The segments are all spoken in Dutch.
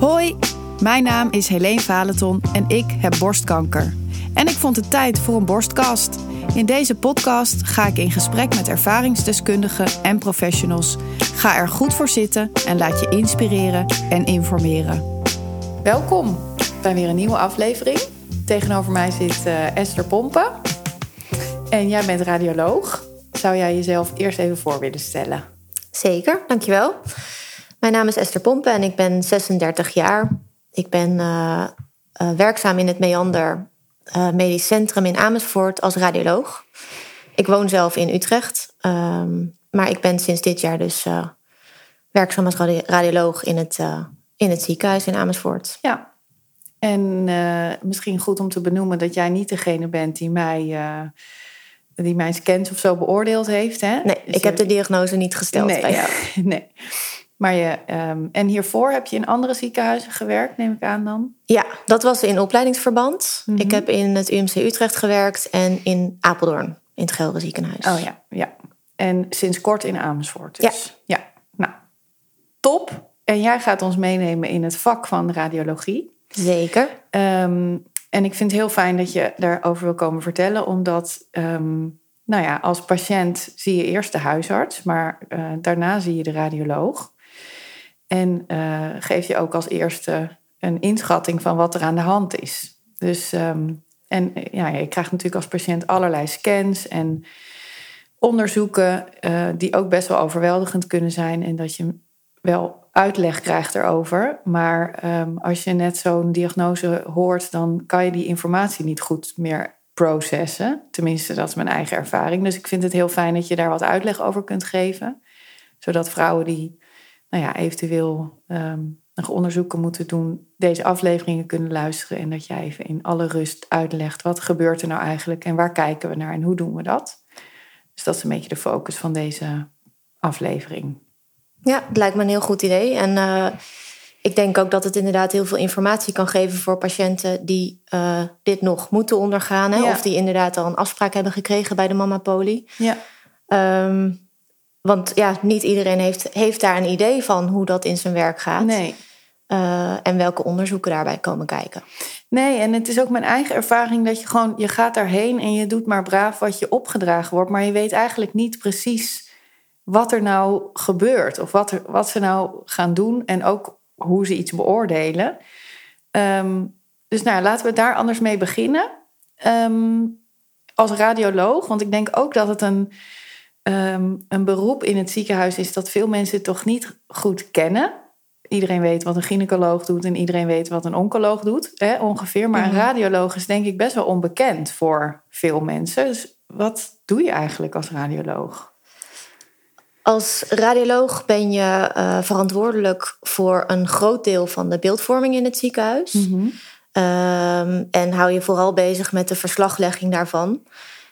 Hoi, mijn naam is Helene Valenton en ik heb borstkanker. En ik vond het tijd voor een borstkast. In deze podcast ga ik in gesprek met ervaringsdeskundigen en professionals. Ga er goed voor zitten en laat je inspireren en informeren. Welkom bij weer een nieuwe aflevering. Tegenover mij zit uh, Esther Pompen. En jij bent radioloog. Zou jij jezelf eerst even voor willen stellen? Zeker, dankjewel. Mijn naam is Esther Pompen en ik ben 36 jaar. Ik ben uh, uh, werkzaam in het Meander uh, Medisch Centrum in Amersfoort als radioloog. Ik woon zelf in Utrecht, um, maar ik ben sinds dit jaar dus werkzaam als radi radioloog in het, in het ziekenhuis in Amersfoort. Ja, en misschien goed om te benoemen dat jij niet degene bent die mij die mijn scans of zo beoordeeld heeft. Hè? Nee, dus ik heb de diagnose niet gesteld nee, bij jou. nee. Maar je, um, en hiervoor heb je in andere ziekenhuizen gewerkt, neem ik aan dan? Ja, dat was in opleidingsverband. Mm -hmm. Ik heb in het UMC Utrecht gewerkt en in Apeldoorn, in het Gelre ziekenhuis. Oh ja, ja. En sinds kort in Amersfoort dus. Ja. ja. Nou, top. En jij gaat ons meenemen in het vak van radiologie. Zeker. Um, en ik vind het heel fijn dat je daarover wil komen vertellen, omdat, um, nou ja, als patiënt zie je eerst de huisarts, maar uh, daarna zie je de radioloog. En uh, geef je ook als eerste een inschatting van wat er aan de hand is. Dus, um, en ja, je krijgt natuurlijk als patiënt allerlei scans en onderzoeken uh, die ook best wel overweldigend kunnen zijn. En dat je wel uitleg krijgt erover. Maar um, als je net zo'n diagnose hoort, dan kan je die informatie niet goed meer processen. Tenminste, dat is mijn eigen ervaring. Dus ik vind het heel fijn dat je daar wat uitleg over kunt geven. Zodat vrouwen die nou ja, eventueel um, nog onderzoeken moeten doen, deze afleveringen kunnen luisteren. En dat jij even in alle rust uitlegt wat gebeurt er nou eigenlijk en waar kijken we naar en hoe doen we dat. Dus dat is een beetje de focus van deze aflevering. Ja, het lijkt me een heel goed idee. En uh, ik denk ook dat het inderdaad heel veel informatie kan geven voor patiënten die uh, dit nog moeten ondergaan. Hè? Ja. Of die inderdaad al een afspraak hebben gekregen bij de mama poli. Ja. Um, want ja, niet iedereen heeft, heeft daar een idee van hoe dat in zijn werk gaat. Nee. Uh, en welke onderzoeken daarbij komen kijken. Nee, en het is ook mijn eigen ervaring dat je gewoon, je gaat daarheen en je doet maar braaf wat je opgedragen wordt. Maar je weet eigenlijk niet precies wat er nou gebeurt of wat, er, wat ze nou gaan doen en ook hoe ze iets beoordelen. Um, dus nou, laten we daar anders mee beginnen. Um, als radioloog, want ik denk ook dat het een, um, een beroep in het ziekenhuis is dat veel mensen toch niet goed kennen. Iedereen weet wat een gynaecoloog doet en iedereen weet wat een oncoloog doet, hè, ongeveer. Maar een radioloog is denk ik best wel onbekend voor veel mensen. Dus wat doe je eigenlijk als radioloog? Als radioloog ben je uh, verantwoordelijk voor een groot deel van de beeldvorming in het ziekenhuis. Mm -hmm. um, en hou je vooral bezig met de verslaglegging daarvan.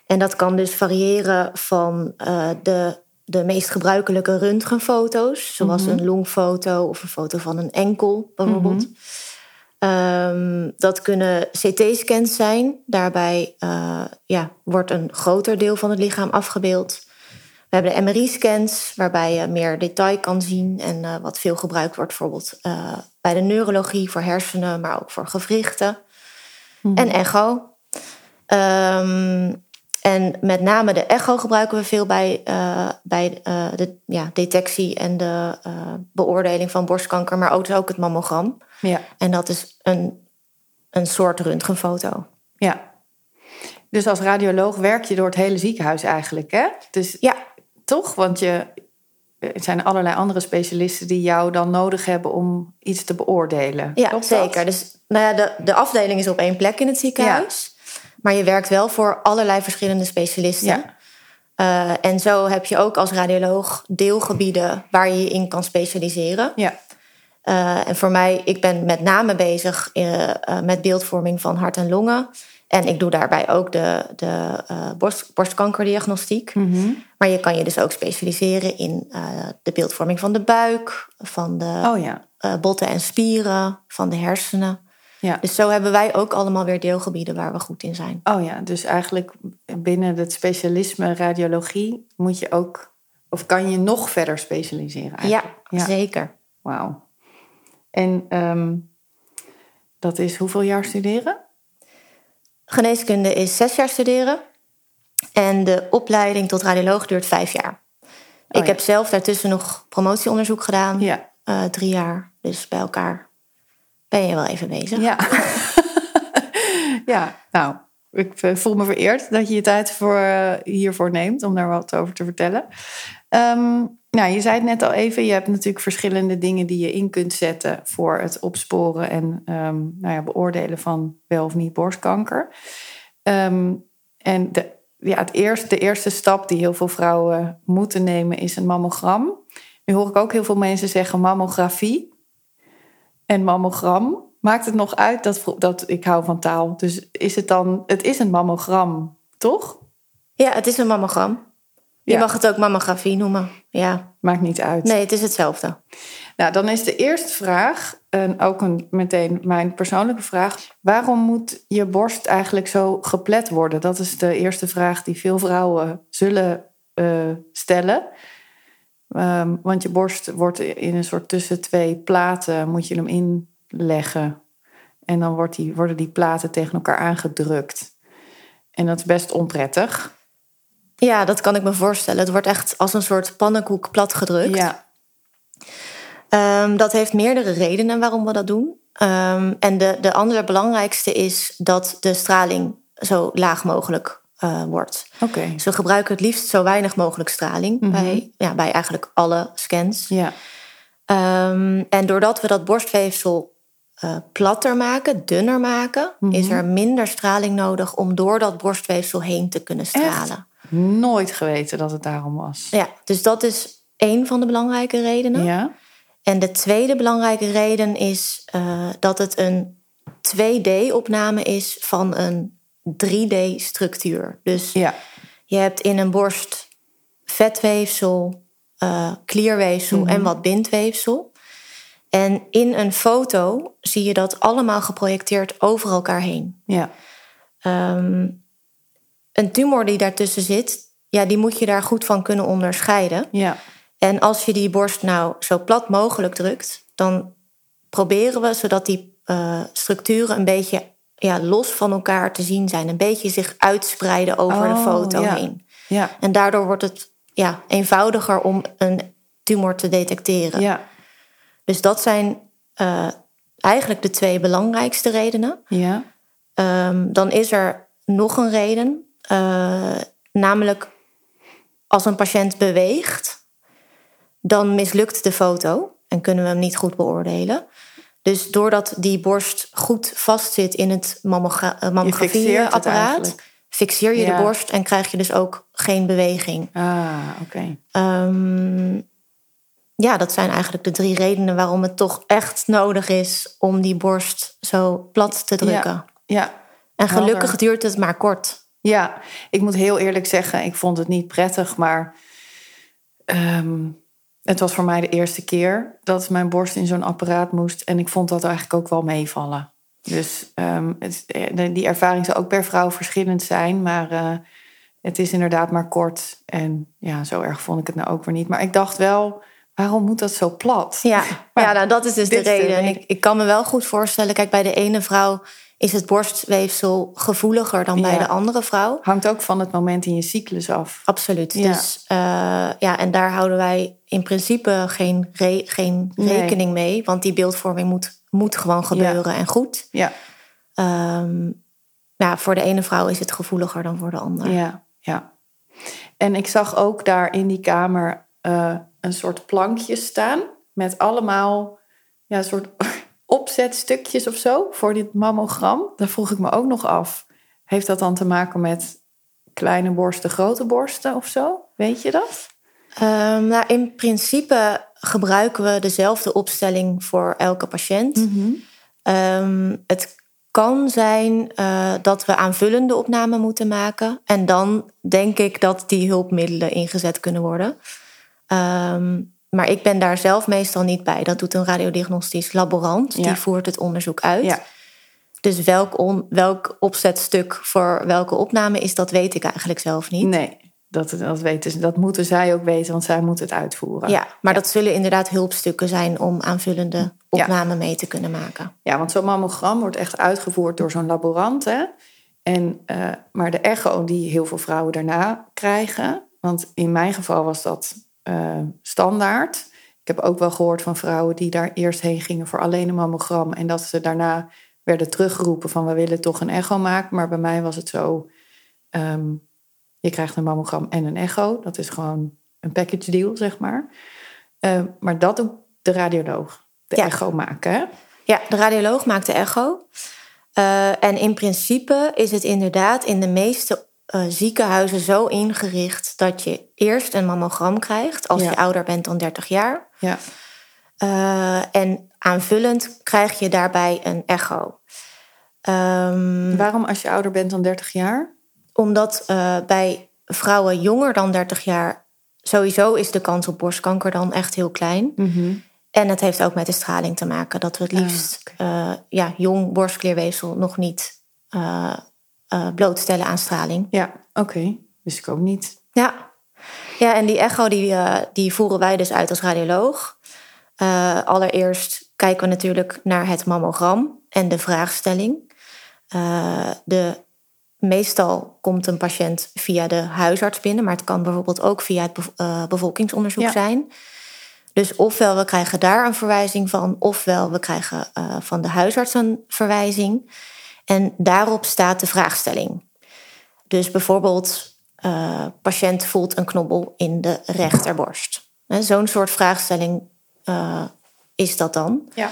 En dat kan dus variëren van uh, de, de meest gebruikelijke röntgenfoto's, zoals mm -hmm. een longfoto of een foto van een enkel bijvoorbeeld. Mm -hmm. um, dat kunnen CT-scans zijn. Daarbij uh, ja, wordt een groter deel van het lichaam afgebeeld. We hebben de MRI-scans, waarbij je meer detail kan zien en uh, wat veel gebruikt wordt, bijvoorbeeld uh, bij de neurologie voor hersenen, maar ook voor gewrichten. Mm -hmm. En echo. Um, en met name de echo gebruiken we veel bij, uh, bij de ja, detectie en de beoordeling van borstkanker, maar ook, ook het mammogram. Ja. En dat is een, een soort röntgenfoto. Ja. Dus als radioloog werk je door het hele ziekenhuis eigenlijk, hè? Dus ja. Toch? Want je, er zijn allerlei andere specialisten die jou dan nodig hebben om iets te beoordelen. Ja, Klopt zeker. Dat? Dus nou ja, de, de afdeling is op één plek in het ziekenhuis. Ja. Maar je werkt wel voor allerlei verschillende specialisten. Ja. Uh, en zo heb je ook als radioloog deelgebieden waar je je in kan specialiseren. Ja. Uh, en voor mij, ik ben met name bezig uh, met beeldvorming van hart en longen. En ik doe daarbij ook de, de borst, borstkankerdiagnostiek. Mm -hmm. Maar je kan je dus ook specialiseren in de beeldvorming van de buik, van de oh, ja. botten en spieren, van de hersenen. Ja. Dus zo hebben wij ook allemaal weer deelgebieden waar we goed in zijn. Oh ja, dus eigenlijk binnen het specialisme radiologie moet je ook, of kan je nog verder specialiseren? Ja, ja, zeker. Wauw. En ehm, dat is hoeveel jaar studeren? Geneeskunde is zes jaar studeren. En de opleiding tot radioloog duurt vijf jaar. ik ja. heb zelf daartussen nog promotieonderzoek gedaan. Ja. eh, drie jaar. Dus bij elkaar ben je wel even bezig. Ja. ja, nou, ik eh, voel me vereerd dat je je tijd voor, eh, hiervoor neemt om daar wat over te vertellen. Ehm, nou, je zei het net al even, je hebt natuurlijk verschillende dingen die je in kunt zetten voor het opsporen en ehm, nou ja, beoordelen van wel of niet borstkanker. Ehm, en de, ja, het eerste, de eerste stap die heel veel vrouwen moeten nemen is een mammogram. Nu hoor ik ook heel veel mensen zeggen mammografie en mammogram. Maakt het nog uit dat, dat ik hou van taal? Dus is het dan, het is een mammogram, toch? Ja, het is een mammogram. Je Ja. mag het ook mammografie noemen. Ja. Maakt niet uit. Nee, het is hetzelfde. Nou, dan is de eerste vraag, en ook een, meteen mijn persoonlijke vraag: waarom moet je borst eigenlijk zo geplet worden? Dat is de eerste vraag die veel vrouwen zullen eh, stellen. Ehm, want je borst wordt in een soort tussen twee platen, moet je hem inleggen. En dan wordt die, worden die platen tegen elkaar aangedrukt. En dat is best onprettig. Ja, dat kan ik me voorstellen. Het wordt echt als een soort pannenkoek platgedrukt. Ja, Ehm, dat heeft meerdere redenen waarom we dat doen. Ehm, en de, de andere belangrijkste is dat de straling zo laag mogelijk eh, wordt. oké. Dus we gebruiken het liefst zo weinig mogelijk straling Mhm. bij, ja, bij eigenlijk alle scans. Ja, Ehm, en doordat we dat borstweefsel eh, platter maken, dunner maken, Mhm. is er minder straling nodig om door dat borstweefsel heen te kunnen stralen. nooit geweten dat het daarom was. Ja, dus dat is één van de belangrijke redenen. Ja. En de tweede belangrijke reden is eh, dat het een 2D-opname is van een 3D-structuur. Dus Ja, je hebt in een borst vetweefsel, eh, klierweefsel Mhm. en wat bindweefsel. En in een foto zie je dat allemaal geprojecteerd over elkaar heen. ja, Ehm, een tumor die daartussen zit, ja, die moet je daar goed van kunnen onderscheiden. ja, En als je die borst nou zo plat mogelijk drukt, dan proberen we zodat die eh, structuren een beetje ja, los van elkaar te zien zijn. Een beetje zich uitspreiden over de Oh, foto ja. heen. ja, En daardoor wordt het ja, eenvoudiger om een tumor te detecteren. ja, Dus dat zijn eh, eigenlijk de twee belangrijkste redenen. ja, Ehm, dan is er nog een reden, eh, namelijk als een patiënt beweegt, dan mislukt de foto en kunnen we hem niet goed beoordelen. Dus doordat die borst goed vastzit in het eh, mammografieapparaat, fixeer je Ja. de borst en krijg je dus ook geen beweging. Ah, oké. Ehm, ja, dat zijn eigenlijk de drie redenen waarom het toch echt nodig is om die borst zo plat te drukken. Ja, En gelukkig helder. duurt het maar kort. ja, ik moet heel eerlijk zeggen, ik vond het niet prettig, maar ehm, het was voor mij de eerste keer dat mijn borst in zo'n apparaat moest. En ik vond dat eigenlijk ook wel meevallen. Dus ehm, het, eh, die ervaring zou ook per vrouw verschillend zijn, maar eh, het is inderdaad maar kort. En ja, zo erg vond ik het nou ook weer niet. Maar ik dacht wel, waarom moet dat zo plat? Ja, Maar ja nou, dat is dus de de reden. En reden. ik, ik kan me wel goed voorstellen, kijk, bij de ene vrouw is het borstweefsel gevoeliger dan bij de andere vrouw. Hangt ook van het moment in je cyclus af. Absoluut. Ja. Dus eh, ja, en daar houden wij in principe geen, re- geen Nee. rekening mee. Want die beeldvorming moet, moet gewoon gebeuren en goed. Ja, ja, voor de ene vrouw is het gevoeliger dan voor de andere. ja, ja. En ik zag ook daar in die kamer eh, een soort plankjes staan met allemaal ja, een soort opzetstukjes of zo voor dit mammogram. Daar vroeg ik me ook nog af. Heeft dat dan te maken met kleine borsten, grote borsten of zo? Weet je dat? Ehm, nou, in principe gebruiken we dezelfde opstelling voor elke patiënt. Ehm, het kan zijn eh, dat we aanvullende opnamen moeten maken. En dan denk ik dat die hulpmiddelen ingezet kunnen worden. Ehm, maar ik ben daar zelf meestal niet bij. Dat doet een radiodiagnostisch laborant. Ja. Die voert het onderzoek uit. Ja, Dus welk, on- welk opzetstuk voor welke opname is, dat weet ik eigenlijk zelf niet. nee, dat, dat, weten ze, dat moeten zij ook weten, want zij moeten het uitvoeren. Ja, maar dat zullen inderdaad hulpstukken zijn om aanvullende opname mee te kunnen maken. Ja, want zo'n mammogram wordt echt uitgevoerd door zo'n laborant. Hè? En, uh, maar de echo die heel veel vrouwen daarna krijgen, want in mijn geval was dat uh, standaard. Ik heb ook wel gehoord van vrouwen die daar eerst heen gingen voor alleen een mammogram en dat ze daarna werden teruggeroepen van we willen toch een echo maken. Maar bij mij was het zo, um, je krijgt een mammogram en een echo. Dat is gewoon een package deal, zeg maar. Uh, maar dat doet de radioloog, de Ja. echo maken. Hè? Ja, de radioloog maakt de echo. Uh, en in principe is het inderdaad in de meeste uh, ziekenhuizen zo ingericht dat je eerst een mammogram krijgt als Ja. je ouder bent dan 30 jaar. Ja. Uh, en aanvullend krijg je daarbij een echo. Um, Waarom als je ouder bent dan 30 jaar? omdat uh, bij vrouwen jonger dan 30 jaar sowieso is de kans op borstkanker dan echt heel klein. Mm-hmm. En het heeft ook met de straling te maken. Dat we het liefst Ah, uh, ja, jong borstklierweefsel nog niet uh, uh, blootstellen aan straling. Ja, oké. Dus ik ook niet. Ja, ja en die echo die, uh, die voeren wij dus uit als radioloog. Uh, allereerst kijken we natuurlijk naar het mammogram en de vraagstelling. De, meestal komt een patiënt via de huisarts binnen, maar het kan bijvoorbeeld ook via het bev bevolkingsonderzoek Ja. zijn. Dus ofwel we krijgen daar een verwijzing van, ofwel we krijgen van de huisarts een verwijzing. En daarop staat de vraagstelling. Dus bijvoorbeeld, uh, patiënt voelt een knobbel in de rechterborst. Zo'n soort vraagstelling uh, is dat dan. Ja.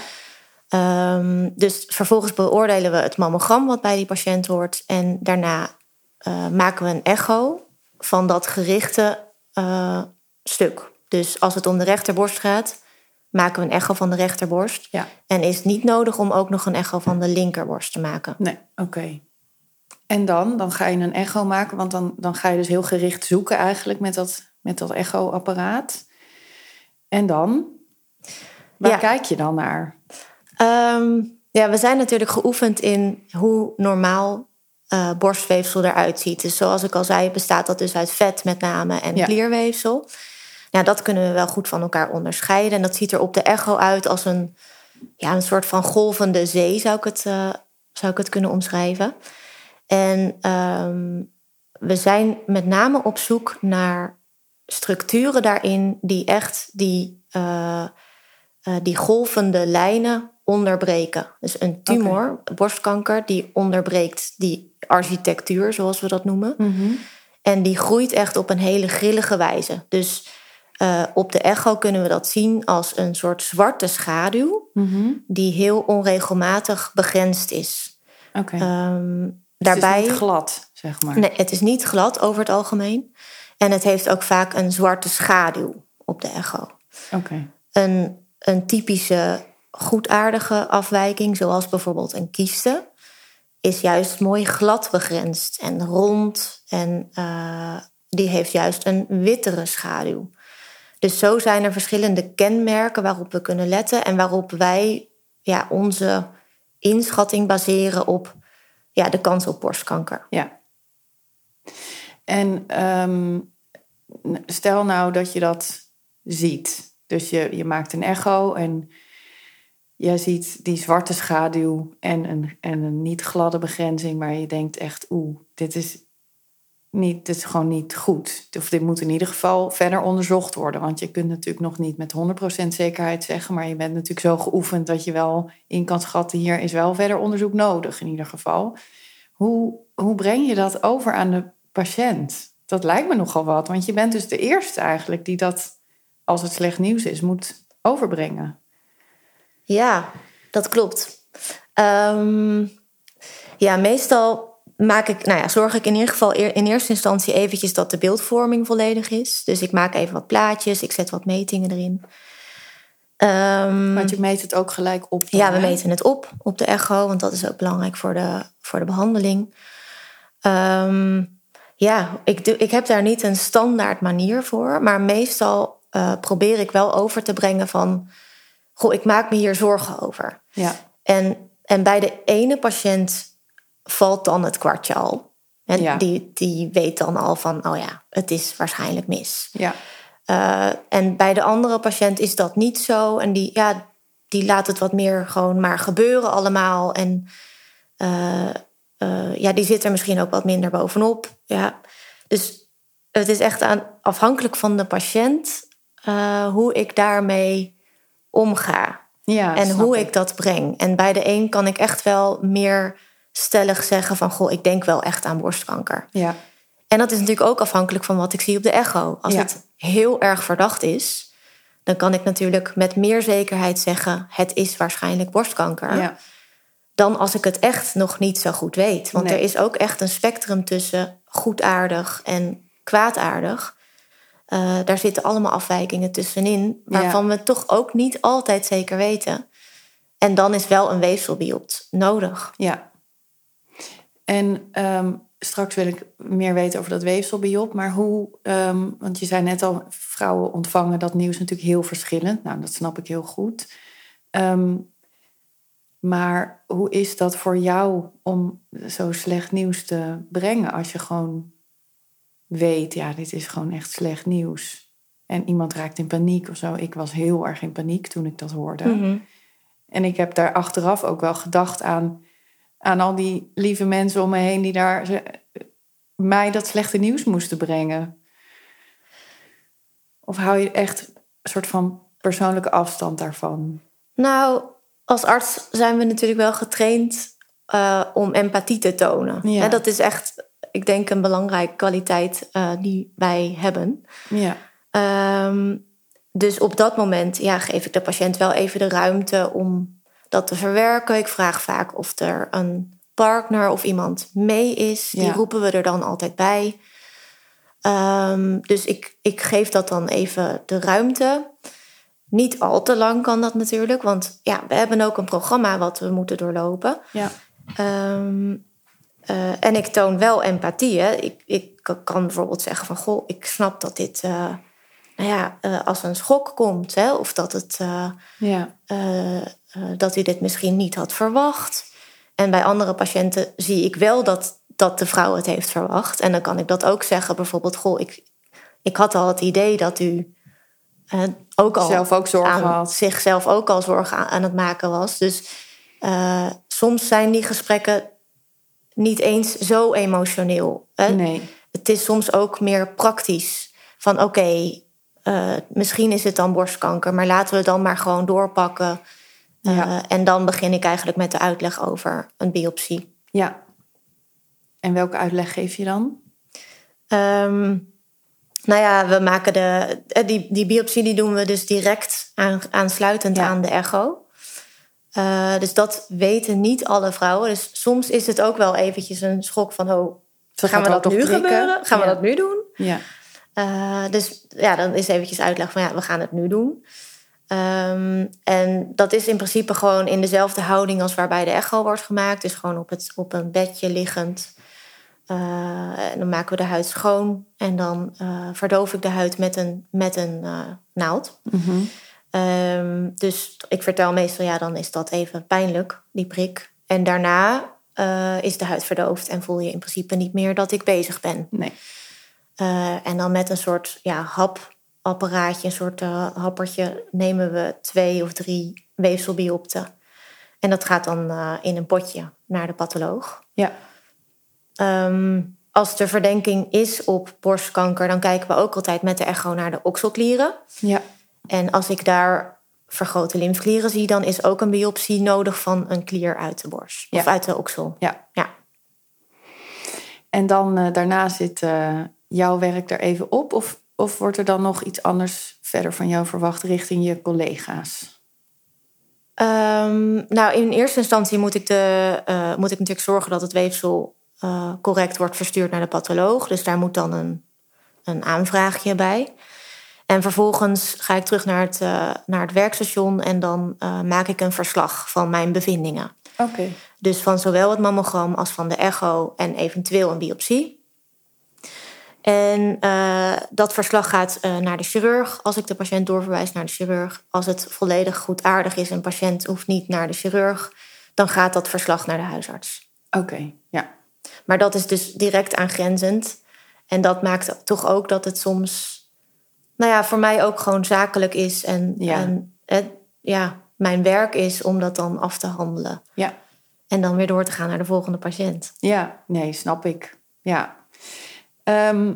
Um, dus vervolgens beoordelen we het mammogram wat bij die patiënt hoort. En daarna uh, maken we een echo van dat gerichte uh, stuk. Dus als het om de rechterborst gaat, maken we een echo van de rechterborst. Ja. En is het niet nodig om ook nog een echo van de linkerborst te maken. Nee, oké. En dan? Dan ga je een echo maken, want dan, dan ga je dus heel gericht zoeken eigenlijk met dat, met dat echo-apparaat. En dan? Waar Ja. kijk je dan naar? Um, ja, we zijn natuurlijk geoefend in hoe normaal uh, borstweefsel eruit ziet. Dus zoals ik al zei, bestaat dat dus uit vet met name en Ja. klierweefsel. Nou, dat kunnen we wel goed van elkaar onderscheiden. En dat ziet er op de echo uit als een, ja, een soort van golvende zee, zou ik het, uh, zou ik het kunnen omschrijven. En um, we zijn met name op zoek naar structuren daarin die echt die, uh, uh, die golvende lijnen onderbreken. Dus een tumor, okay. borstkanker, die onderbreekt die architectuur, zoals we dat noemen. Mm-hmm. En die groeit echt op een hele grillige wijze. Dus uh, op de echo kunnen we dat zien als een soort zwarte schaduw, Mm-hmm. die heel onregelmatig begrensd is. Oké. Um, daarbij... daarbij, Het is niet glad, zeg maar. Nee, het is niet glad over het algemeen. En het heeft ook vaak een zwarte schaduw op de echo. Oké. Een, een typische goedaardige afwijking, zoals bijvoorbeeld een kieste, is juist mooi glad begrensd en rond. En uh, die heeft juist een wittere schaduw. Dus zo zijn er verschillende kenmerken waarop we kunnen letten en waarop wij ja, onze inschatting baseren op ja, de kans op borstkanker. Ja. En um, stel nou dat je dat ziet. Dus je, je maakt een echo en je ziet die zwarte schaduw en een, en een niet gladde begrenzing, maar je denkt echt, oeh, dit is, niet, dit is gewoon niet goed. Of dit moet in ieder geval verder onderzocht worden. Want je kunt natuurlijk nog niet met 100% zekerheid zeggen, maar je bent natuurlijk zo geoefend dat je wel in kan schatten, hier is wel verder onderzoek nodig in ieder geval. Hoe, hoe breng je dat over aan de patiënt? Dat lijkt me nogal wat, want je bent dus de eerste eigenlijk die dat, als het slecht nieuws is, moet overbrengen. Ja, dat klopt. Um, ja, meestal maak ik, nou ja, zorg ik in ieder geval in eerste instantie eventjes dat de beeldvorming volledig is. Dus ik maak even wat plaatjes, ik zet wat metingen erin. Um, want je meet het ook gelijk op? Dan, ja, we hè? meten het op, op de echo, want dat is ook belangrijk voor de, voor de behandeling. Um, ja, ik, ik heb daar niet een standaard manier voor, maar meestal uh, probeer ik wel over te brengen van goh, ik maak me hier zorgen over. Ja. En, en bij de ene patiënt valt dan het kwartje al. En ja. die, die weet dan al van, oh ja, het is waarschijnlijk mis. Ja. Uh, en bij de andere patiënt is dat niet zo. En die, ja, die laat het wat meer gewoon maar gebeuren allemaal. En eh, eh, ja, die zit er misschien ook wat minder bovenop. Ja. Dus het is echt aan, afhankelijk van de patiënt hoe ik daarmee omga. Ja, en hoe ik. ik dat breng. En bij de een kan ik echt wel meer stellig zeggen van... goh, ik denk wel echt aan borstkanker. Ja, En dat is natuurlijk ook afhankelijk van wat ik zie op de echo. Als Ja. het heel erg verdacht is... dan kan ik natuurlijk met meer zekerheid zeggen... het is waarschijnlijk borstkanker. ja, Dan als ik het echt nog niet zo goed weet. Want Nee. er is ook echt een spectrum tussen goedaardig en kwaadaardig. Eh, daar zitten allemaal afwijkingen tussenin... waarvan we toch ook niet altijd zeker weten. En dan is wel een weefselbiopt nodig. ja. En ehm, straks wil ik meer weten over dat weefselbiop. Maar hoe, ehm, want je zei net al, vrouwen ontvangen dat nieuws natuurlijk heel verschillend. Nou, dat snap ik heel goed. Ehm, maar hoe is dat voor jou om zo slecht nieuws te brengen als je gewoon weet, ja, dit is gewoon echt slecht nieuws. En iemand raakt in paniek of zo. Ik was heel erg in paniek toen ik dat hoorde. Mhm. En ik heb daar achteraf ook wel gedacht aan, aan al die lieve mensen om me heen die daar ze- mij dat slechte nieuws moesten brengen. Of hou je echt een soort van persoonlijke afstand daarvan? Nou, als arts zijn we natuurlijk wel getraind eh, om empathie te tonen. Ja. Hè, dat is echt, ik denk, een belangrijke kwaliteit eh, die wij hebben. Ja, Ehm, dus op dat moment ja, geef ik de patiënt wel even de ruimte om dat te verwerken. Ik vraag vaak of er een partner of iemand mee is. Die Ja. roepen we er dan altijd bij. Ehm, dus ik, ik geef dat dan even de ruimte. Niet al te lang kan dat natuurlijk, want ja, we hebben ook een programma wat we moeten doorlopen. ja, Ehm, eh, en ik toon wel empathie. Hè. Ik, ik kan bijvoorbeeld zeggen van... goh, ik snap dat dit eh, nou ja, eh, als een schok komt. Hè, of dat, het, ja, dat u dit misschien niet had verwacht. En bij andere patiënten zie ik wel dat, dat de vrouw het heeft verwacht. En dan kan ik dat ook zeggen. Bijvoorbeeld, goh, ik, ik had al het idee dat u... eh, ook al zelf ook zorgen aan had. zichzelf ook al zorgen aan, aan het maken was. Dus eh, soms zijn die gesprekken niet eens zo emotioneel. Hè? Nee, Het is soms ook meer praktisch. Van oké, eh, misschien is het dan borstkanker, maar laten we dan maar gewoon doorpakken. Eh. En dan begin ik eigenlijk met de uitleg over een biopsie. ja. En welke uitleg geef je dan? Ehm, nou ja, we maken de, eh, die, die biopsie die doen we dus direct aan, aansluitend Ja. aan de echo. Eh, dus dat weten niet alle vrouwen. Dus soms is het ook wel eventjes een schok van... oh, gaan we dat nu prikken. gebeuren? Gaan Ja. we dat nu doen? Ja, dus ja, dan is eventjes uitleg van ja, we gaan het nu doen. Ehm, en dat is in principe gewoon in dezelfde houding als waarbij de echo wordt gemaakt. Dus gewoon op, het, op een bedje liggend. Eh, en dan maken we de huid schoon. En dan eh, verdoof ik de huid met een, met een eh, naald. Mhm. Ehm, dus ik vertel meestal, ja, dan is dat even pijnlijk, die prik. En daarna is de huid verdoofd en voel je in principe niet meer dat ik bezig ben. nee. En dan met een soort ja, hapapparaatje, een soort eh, happertje, nemen we twee of drie weefselbiopten. En dat gaat dan eh, in een potje naar de patholoog. Ja, Ehm, als er verdenking is op borstkanker, dan kijken we ook altijd met de echo naar de okselklieren. ja, En als ik daar vergrote lymfeklieren zie, dan is ook een biopsie nodig van een klier uit de borst. Of Ja. uit de oksel. ja. Ja. En dan eh, daarna zit jouw werk er even op? Of, of wordt er dan nog iets anders verder van jou verwacht richting je collega's? Ehm, nou, in eerste instantie moet ik, de, eh, moet ik natuurlijk zorgen dat het weefsel eh, correct wordt verstuurd naar de patholoog. Dus daar moet dan een, een aanvraagje bij. En vervolgens ga ik terug naar het, eh, naar het werkstation en dan maak ik een verslag van mijn bevindingen. Oké. Dus van zowel het mammogram als van de echo en eventueel een biopsie. En eh, dat verslag gaat eh, naar de chirurg als ik de patiënt doorverwijs naar de chirurg. Als het volledig goedaardig is en de patiënt hoeft niet naar de chirurg, dan gaat dat verslag naar de huisarts. Oké, ja. Maar dat is dus direct aangrenzend. En dat maakt toch ook dat het soms, nou ja, voor mij ook gewoon zakelijk is. En Ja. en, ja, mijn werk is om dat dan af te handelen. Ja. En dan weer door te gaan naar de volgende patiënt. Ja, nee, snap ik. Ja. Ehm,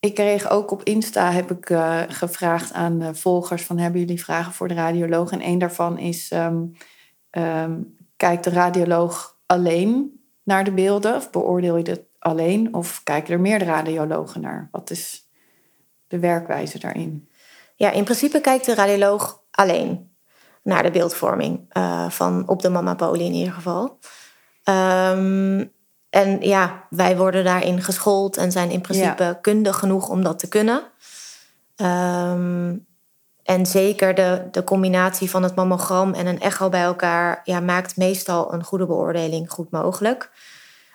ik kreeg ook op Insta heb ik uh, gevraagd aan uh, volgers van hebben jullie vragen voor de radioloog? En een daarvan is um, um, kijkt de radioloog alleen naar de beelden of beoordeel je het alleen of kijken er meerdere radiologen naar? Wat is de werkwijze daarin? Ja, in principe kijkt de radioloog alleen naar de beeldvorming uh, van op de mama in ieder geval. Um, en ja, wij worden daarin geschoold en zijn in principe ja. kundig genoeg om dat te kunnen. Um, en zeker de, de combinatie van het mammogram en een echo bij elkaar ja, maakt meestal een goede beoordeling goed mogelijk.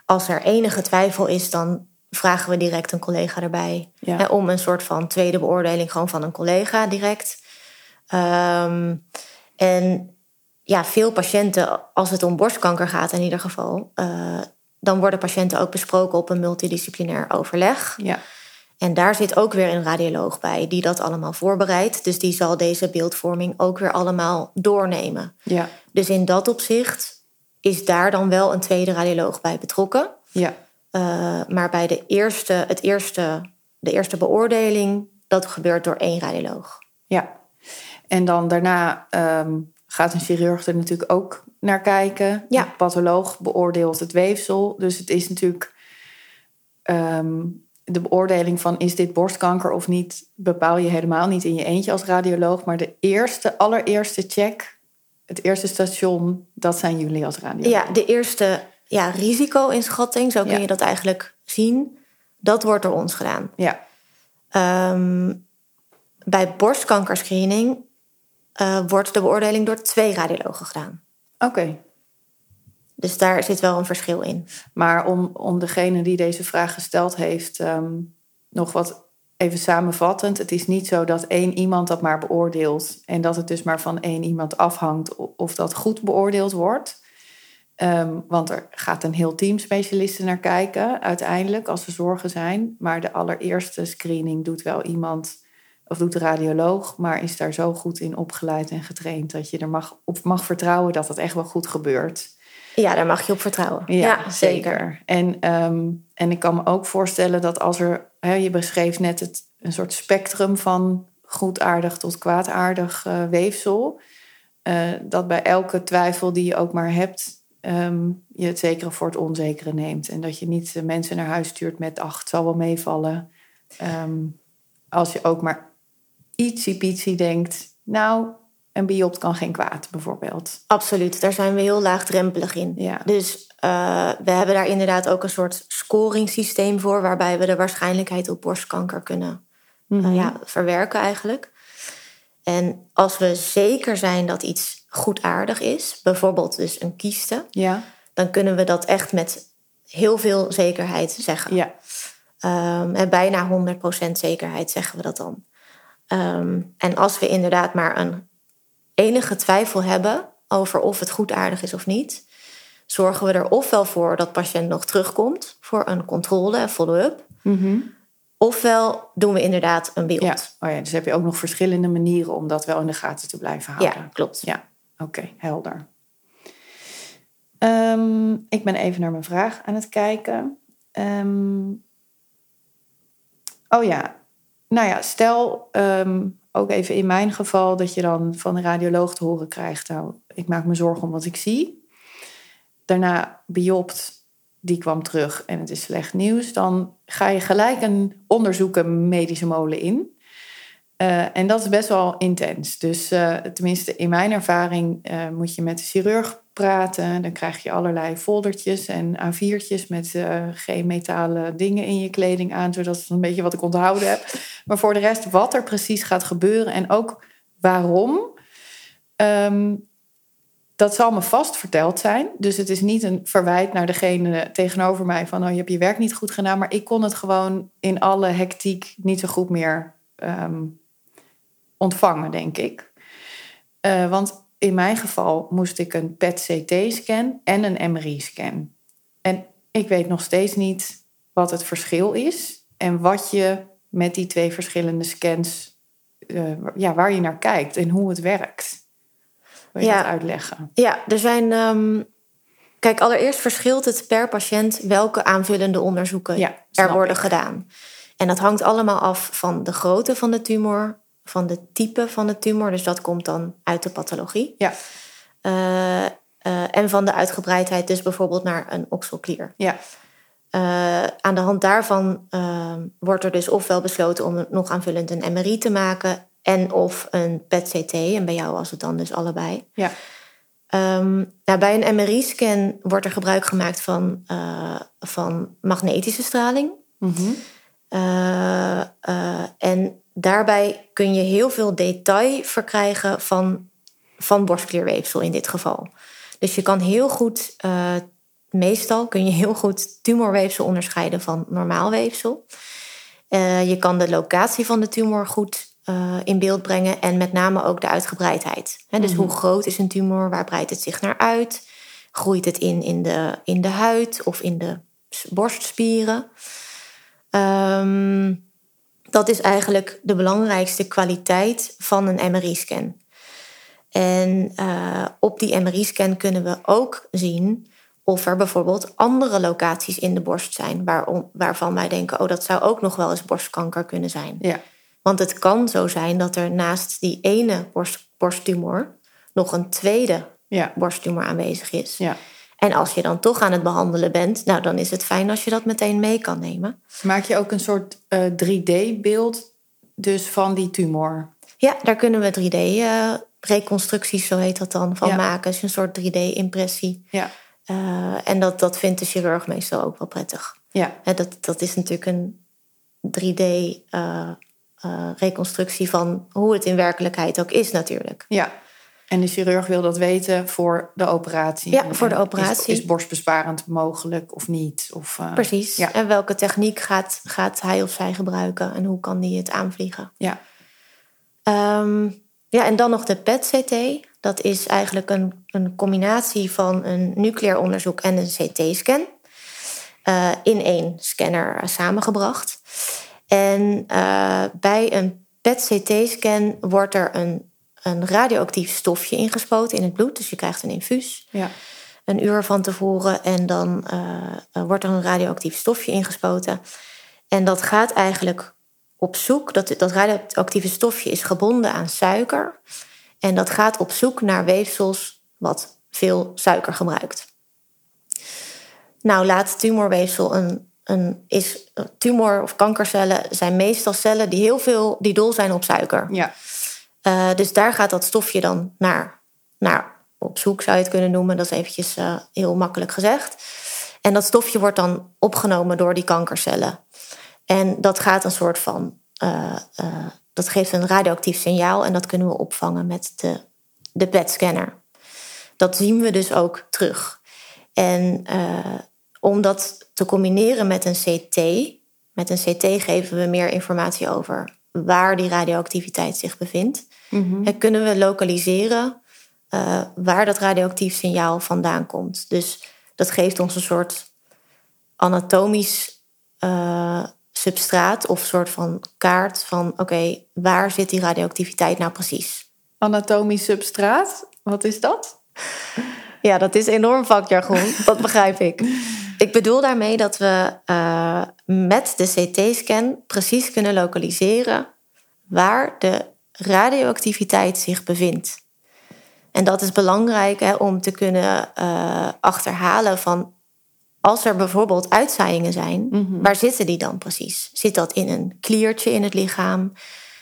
Als er enige twijfel is, dan vragen we direct een collega erbij. Ja. Hè, om een soort van tweede beoordeling gewoon van een collega direct. Um, en ja, veel patiënten, als het om borstkanker gaat in ieder geval, uh, dan worden patiënten ook besproken op een multidisciplinair overleg. Ja. En daar zit ook weer een radioloog bij die dat allemaal voorbereidt. Dus die zal deze beeldvorming ook weer allemaal doornemen. Ja. Dus in dat opzicht is daar dan wel een tweede radioloog bij betrokken. Ja. Uh, maar bij de eerste, het eerste, de eerste beoordeling, dat gebeurt door één radioloog. Ja. En dan daarna um, gaat een chirurg er natuurlijk ook naar kijken. Ja. De patholoog beoordeelt het weefsel. Dus het is natuurlijk um, de beoordeling van is dit borstkanker of niet, bepaal je helemaal niet in je eentje als radioloog. Maar de eerste, allereerste check, het eerste station, dat zijn jullie als radioloog. Ja, de eerste ja, risico-inschatting, zo kun ja. je dat eigenlijk zien. Dat wordt door ons gedaan. Ja. Um, bij borstkankerscreening uh, wordt de beoordeling door twee radiologen gedaan. Oké. Okay. Dus daar zit wel een verschil in. Maar om, om degene die deze vraag gesteld heeft, um, nog wat even samenvattend. Het is niet zo dat één iemand dat maar beoordeelt en dat het dus maar van één iemand afhangt of dat goed beoordeeld wordt. Um, want er gaat een heel team specialisten naar kijken, uiteindelijk, als er zorgen zijn. Maar de allereerste screening doet wel iemand, of doet de radioloog, maar is daar zo goed in opgeleid en getraind dat je er mag, op mag vertrouwen dat het echt wel goed gebeurt. Ja, daar mag je op vertrouwen. Ja, ja zeker. zeker. En, um, en ik kan me ook voorstellen dat als er, hè, je beschreef net het, een soort spectrum van goedaardig tot kwaadaardig uh, weefsel, uh, dat bij elke twijfel die je ook maar hebt, um, je het zekere voor het onzekere neemt. En dat je niet mensen naar huis stuurt met, ach, het zal wel meevallen. Um, als je ook maar ietsie denkt, nou, een biopt kan geen kwaad, bijvoorbeeld. Absoluut, daar zijn we heel laagdrempelig in. Ja. Dus uh, we hebben daar inderdaad ook een soort scoringssysteem voor, waarbij we de waarschijnlijkheid op borstkanker kunnen mm-hmm. uh, ja, verwerken eigenlijk. En als we zeker zijn dat iets goedaardig is, bijvoorbeeld dus een kieste, ja. dan kunnen we dat echt met heel veel zekerheid zeggen. Ja. Um, en bijna 100% zekerheid zeggen we dat dan. Um, en als we inderdaad maar een enige twijfel hebben over of het goedaardig is of niet, zorgen we er ofwel voor dat patiënt nog terugkomt voor een controle en follow-up. Mm-hmm. Ofwel doen we inderdaad een beeld. Ja. Oh ja, dus heb je ook nog verschillende manieren om dat wel in de gaten te blijven houden. Ja, klopt. Ja, oké, okay, helder. Um, ik ben even naar mijn vraag aan het kijken. Um, oh ja, nou ja, stel um, ook even in mijn geval dat je dan van de radioloog te horen krijgt, nou, ik maak me zorgen om wat ik zie. Daarna biopt, die kwam terug en het is slecht nieuws. Dan ga je gelijk een onderzoek, een medische molen in. Uh, en dat is best wel intens. Dus uh, tenminste in mijn ervaring uh, moet je met de chirurg praten. Dan krijg je allerlei foldertjes en A4'tjes met geen metalen dingen in je kleding aan. Zodat het een beetje wat ik onthouden heb. Maar voor de rest wat er precies gaat gebeuren en ook waarom... Um, dat zal me vast verteld zijn. Dus het is niet een verwijt naar degene tegenover mij van... oh, je hebt je werk niet goed gedaan. Maar ik kon het gewoon in alle hectiek niet zo goed meer um, ontvangen, denk ik. Uh, want in mijn geval moest ik een PET-CT-scan en een MRI-scan. En ik weet nog steeds niet wat het verschil is... en wat je met die twee verschillende scans... Uh, ja, waar je naar kijkt en hoe het werkt. Wil je dat uitleggen? Ja, er zijn. ehm, kijk, allereerst verschilt het per patiënt welke aanvullende onderzoeken Ja, er worden ik. gedaan. En dat hangt allemaal af van de grootte van de tumor, van de type van de tumor. Dus dat komt dan uit de pathologie. Ja, Eh, eh, en van de uitgebreidheid, dus bijvoorbeeld naar een okselklier. ja, Eh, aan de hand daarvan eh, wordt er dus ofwel besloten om nog aanvullend een MRI te maken en of een PET-CT. En bij jou was het dan dus allebei. ja. Ehm, nou, bij een MRI-scan wordt er gebruik gemaakt van, van magnetische straling. Mhm. En daarbij kun je heel veel detail verkrijgen van, van borstklierweefsel in dit geval. Dus je kan heel goed, eh, meestal kun je heel goed tumorweefsel onderscheiden van normaal weefsel. Eh, je kan de locatie van de tumor goed eh, in beeld brengen en met name ook de uitgebreidheid. Dus hoe groot is een tumor, waar breidt het zich naar uit? Groeit het in in de, in de huid of in de borstspieren? Ehm, dat is eigenlijk de belangrijkste kwaliteit van een MRI-scan. En eh, op die MRI-scan kunnen we ook zien of er bijvoorbeeld andere locaties in de borst zijn, waarom, waarvan wij denken, oh, dat zou ook nog wel eens borstkanker kunnen zijn. Ja, Want het kan zo zijn dat er naast die ene borst, borsttumor nog een tweede ja, borsttumor aanwezig is. ja. En als je dan toch aan het behandelen bent, nou, dan is het fijn als je dat meteen mee kan nemen. Maak je ook een soort eh, 3D-beeld dus van die tumor? Ja, daar kunnen we 3D-reconstructies, zo heet dat dan, van Ja. maken. Dus een soort 3D-impressie. Ja, Eh, en dat, dat vindt de chirurg meestal ook wel prettig. ja, dat, dat is natuurlijk een 3D-reconstructie van hoe het in werkelijkheid ook is natuurlijk. ja. En de chirurg wil dat weten voor de operatie. Ja, voor de operatie. Is, is borstbesparend mogelijk of niet? Of, eh, Precies. Ja. En welke techniek gaat, gaat hij of zij gebruiken en hoe kan die het aanvliegen? Ja, Ehm, ja, en dan nog de PET-CT. Dat is eigenlijk een, een combinatie van een nucleair onderzoek en een CT-scan. eh, in één scanner eh, samengebracht. En bij een PET-CT-scan wordt er een, een radioactief stofje ingespoten in het bloed. Dus je krijgt een infuus ja, een uur van tevoren en dan eh, eh, wordt er een radioactief stofje ingespoten. En dat gaat eigenlijk op zoek, dat, dat radioactieve stofje is gebonden aan suiker. En dat gaat op zoek naar weefsels wat veel suiker gebruikt. Nou, laat tumorweefsel een, een is tumor- of kankercellen zijn meestal cellen die heel veel die dol zijn op suiker. ja, Eh, dus daar gaat dat stofje dan naar, naar op zoek, zou je het kunnen noemen. Dat is eventjes eh, heel makkelijk gezegd. En dat stofje wordt dan opgenomen door die kankercellen. En dat gaat een soort van. eh, dat geeft een radioactief signaal en dat kunnen we opvangen met de, de PET-scanner. Dat zien we dus ook terug. En om dat te combineren met een CT, met een CT geven we meer informatie over waar die radioactiviteit zich bevindt. En kunnen we lokaliseren eh, waar dat radioactief signaal vandaan komt. Dus dat geeft ons een soort anatomisch eh, substraat of soort van kaart van oké, waar zit die radioactiviteit nou precies? Anatomisch substraat, wat is dat? Ja, dat is enorm vakjargon, dat begrijp ik. Ik bedoel daarmee dat we eh, met de CT-scan precies kunnen lokaliseren waar de radioactiviteit zich bevindt. En dat is belangrijk hè, om te kunnen eh, achterhalen van als er bijvoorbeeld uitzaaiingen zijn, Mhm. waar zitten die dan precies? Zit dat in een kliertje in het lichaam?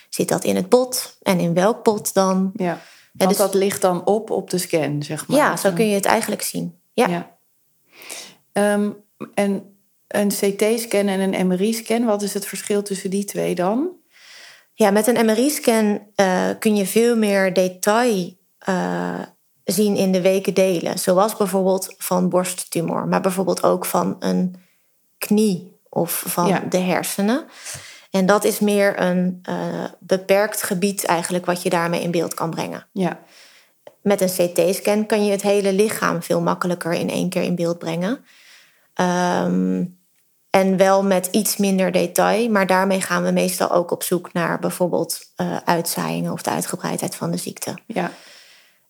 Zit dat in het bot? En in welk bot dan? Ja, Ja, want dus- dat ligt dan op op de scan, zeg maar. ja, zo kun je het eigenlijk zien. Ja. Ja. Ehm, en een CT-scan en een MRI-scan, wat is het verschil tussen die twee dan? Ja, met een MRI-scan eh, kun je veel meer detail eh, zien in de weken delen. Zoals bijvoorbeeld van borsttumor, maar bijvoorbeeld ook van een knie of van Ja. de hersenen. En dat is meer een eh, beperkt gebied eigenlijk wat je daarmee in beeld kan brengen. Ja, Met een CT-scan kan je het hele lichaam veel makkelijker in één keer in beeld brengen. Ehm, en wel met iets minder detail, maar daarmee gaan we meestal ook op zoek naar bijvoorbeeld eh, uitzaaiingen of de uitgebreidheid van de ziekte. ja,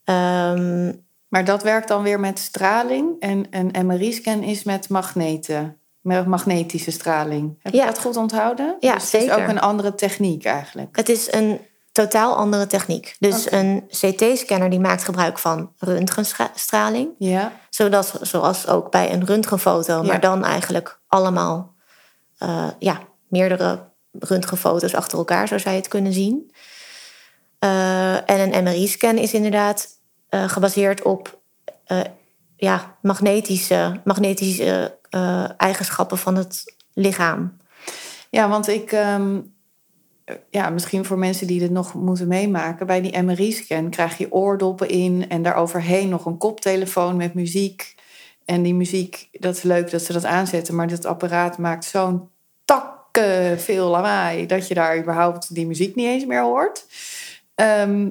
Ehm, Maar dat werkt dan weer met straling. En een MRI-scan is met magneten. Met magnetische straling. Heb je Ja. dat goed onthouden? Ja, dus Het is zeker. ook een andere techniek eigenlijk. het is een totaal andere techniek. Dus een CT-scanner die maakt gebruik van röntgenstraling. Ja, Zodat, zoals ook bij een röntgenfoto, Ja. maar dan eigenlijk allemaal eh, ja, meerdere röntgenfoto's achter elkaar, zo zou je het kunnen zien. Eh, en een MRI-scan is inderdaad eh, gebaseerd op ja, magnetische, magnetische eigenschappen van het lichaam. ja want ik... ehm, ja, misschien voor mensen die dit nog moeten meemaken. Bij die MRI-scan krijg je oordoppen in... en daaroverheen nog een koptelefoon met muziek. En die muziek, dat is leuk dat ze dat aanzetten... maar dat apparaat maakt zo'n takken veel lawaai... dat je daar überhaupt die muziek niet eens meer hoort. Ehm,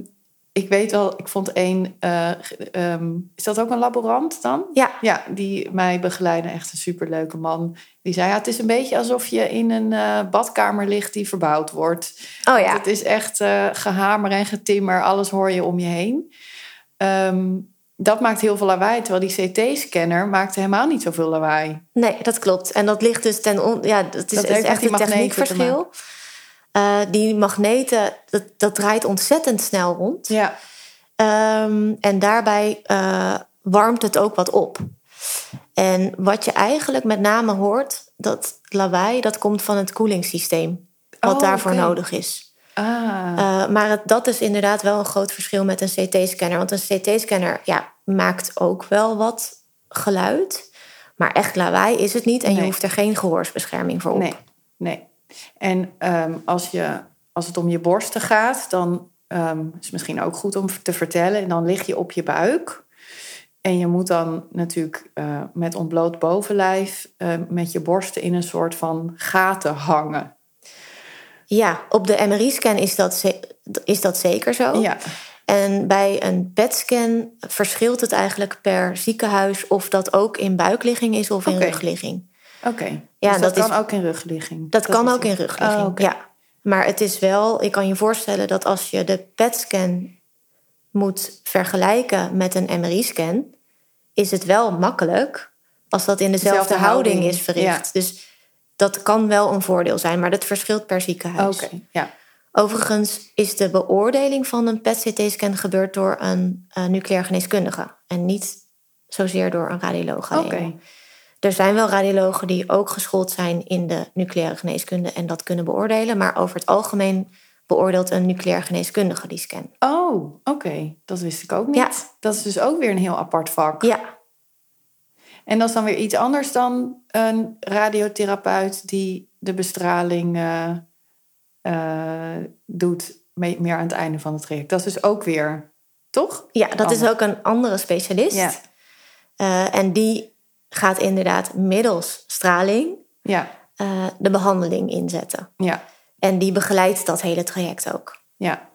ik weet wel, ik vond één... eh, ehm, is dat ook een laborant dan? Ja, Ja, die mij begeleidde, echt een superleuke man. Die zei, ja, het is een beetje alsof je in een eh, badkamer ligt die verbouwd wordt. oh Want ja. Het is echt eh, gehamer en getimmer, alles hoor je om je heen. Ehm, dat maakt heel veel lawaai, terwijl die CT-scanner maakte helemaal niet zoveel lawaai. Nee, dat klopt. En dat ligt dus ten on... Ja, dat is, Dat is echt een techniekverschil. Eh, die magneten, dat, dat draait ontzettend snel rond. Ja, Ehm, en daarbij eh, warmt het ook wat op. En wat je eigenlijk met name hoort, dat lawaai, dat komt van het koelingssysteem. Wat Oh, daarvoor nodig is. ah, Eh, maar het, dat is inderdaad wel een groot verschil met een CT-scanner. Want een CT-scanner ja, maakt ook wel wat geluid. Maar echt lawaai is het niet. En je hoeft er geen gehoorsbescherming voor op. nee, nee. En ehm, als, je, als het om je borsten gaat, dan ehm, is het misschien ook goed om te vertellen. En dan lig je op je buik. En je moet dan natuurlijk eh, met ontbloot bovenlijf eh, met je borsten in een soort van gaten hangen. Ja, op de MRI-scan is dat, is dat zeker zo. Ja, En bij een PET-scan verschilt het eigenlijk per ziekenhuis of dat ook in buikligging is of in rugligging. Oké. Ja, dus dat, dat is- kan ook in rugligging. Dat, kan ook in rugligging. Oh. Ja. Maar het is wel, ik kan je voorstellen dat als je de PET-scan moet vergelijken met een MRI-scan, is het wel makkelijk als dat in dezelfde, Dezelfde houding, houding, is verricht. Dus dat kan wel een voordeel zijn, maar dat verschilt per ziekenhuis. Oké, ja. Overigens is de beoordeling van een PET-CT-scan gebeurd door een eh, nucleair geneeskundige en niet zozeer door een radioloog alleen. Oké. Er zijn wel radiologen die ook geschoold zijn in de nucleaire geneeskunde en dat kunnen beoordelen, maar over het algemeen beoordeelt een nucleair geneeskundige die scan. Oh, oké. Dat wist ik ook niet. Ja. Dat is dus ook weer een heel apart vak. Ja, En dat is dan weer iets anders dan een radiotherapeut die de bestraling eh, eh, doet, me- meer aan het einde van het traject. Dat is dus ook weer, toch? ja dat is ook een andere specialist. Ja. Eh, en die gaat inderdaad middels straling Ja, eh, de behandeling inzetten. ja, En die begeleidt dat hele traject ook. ja.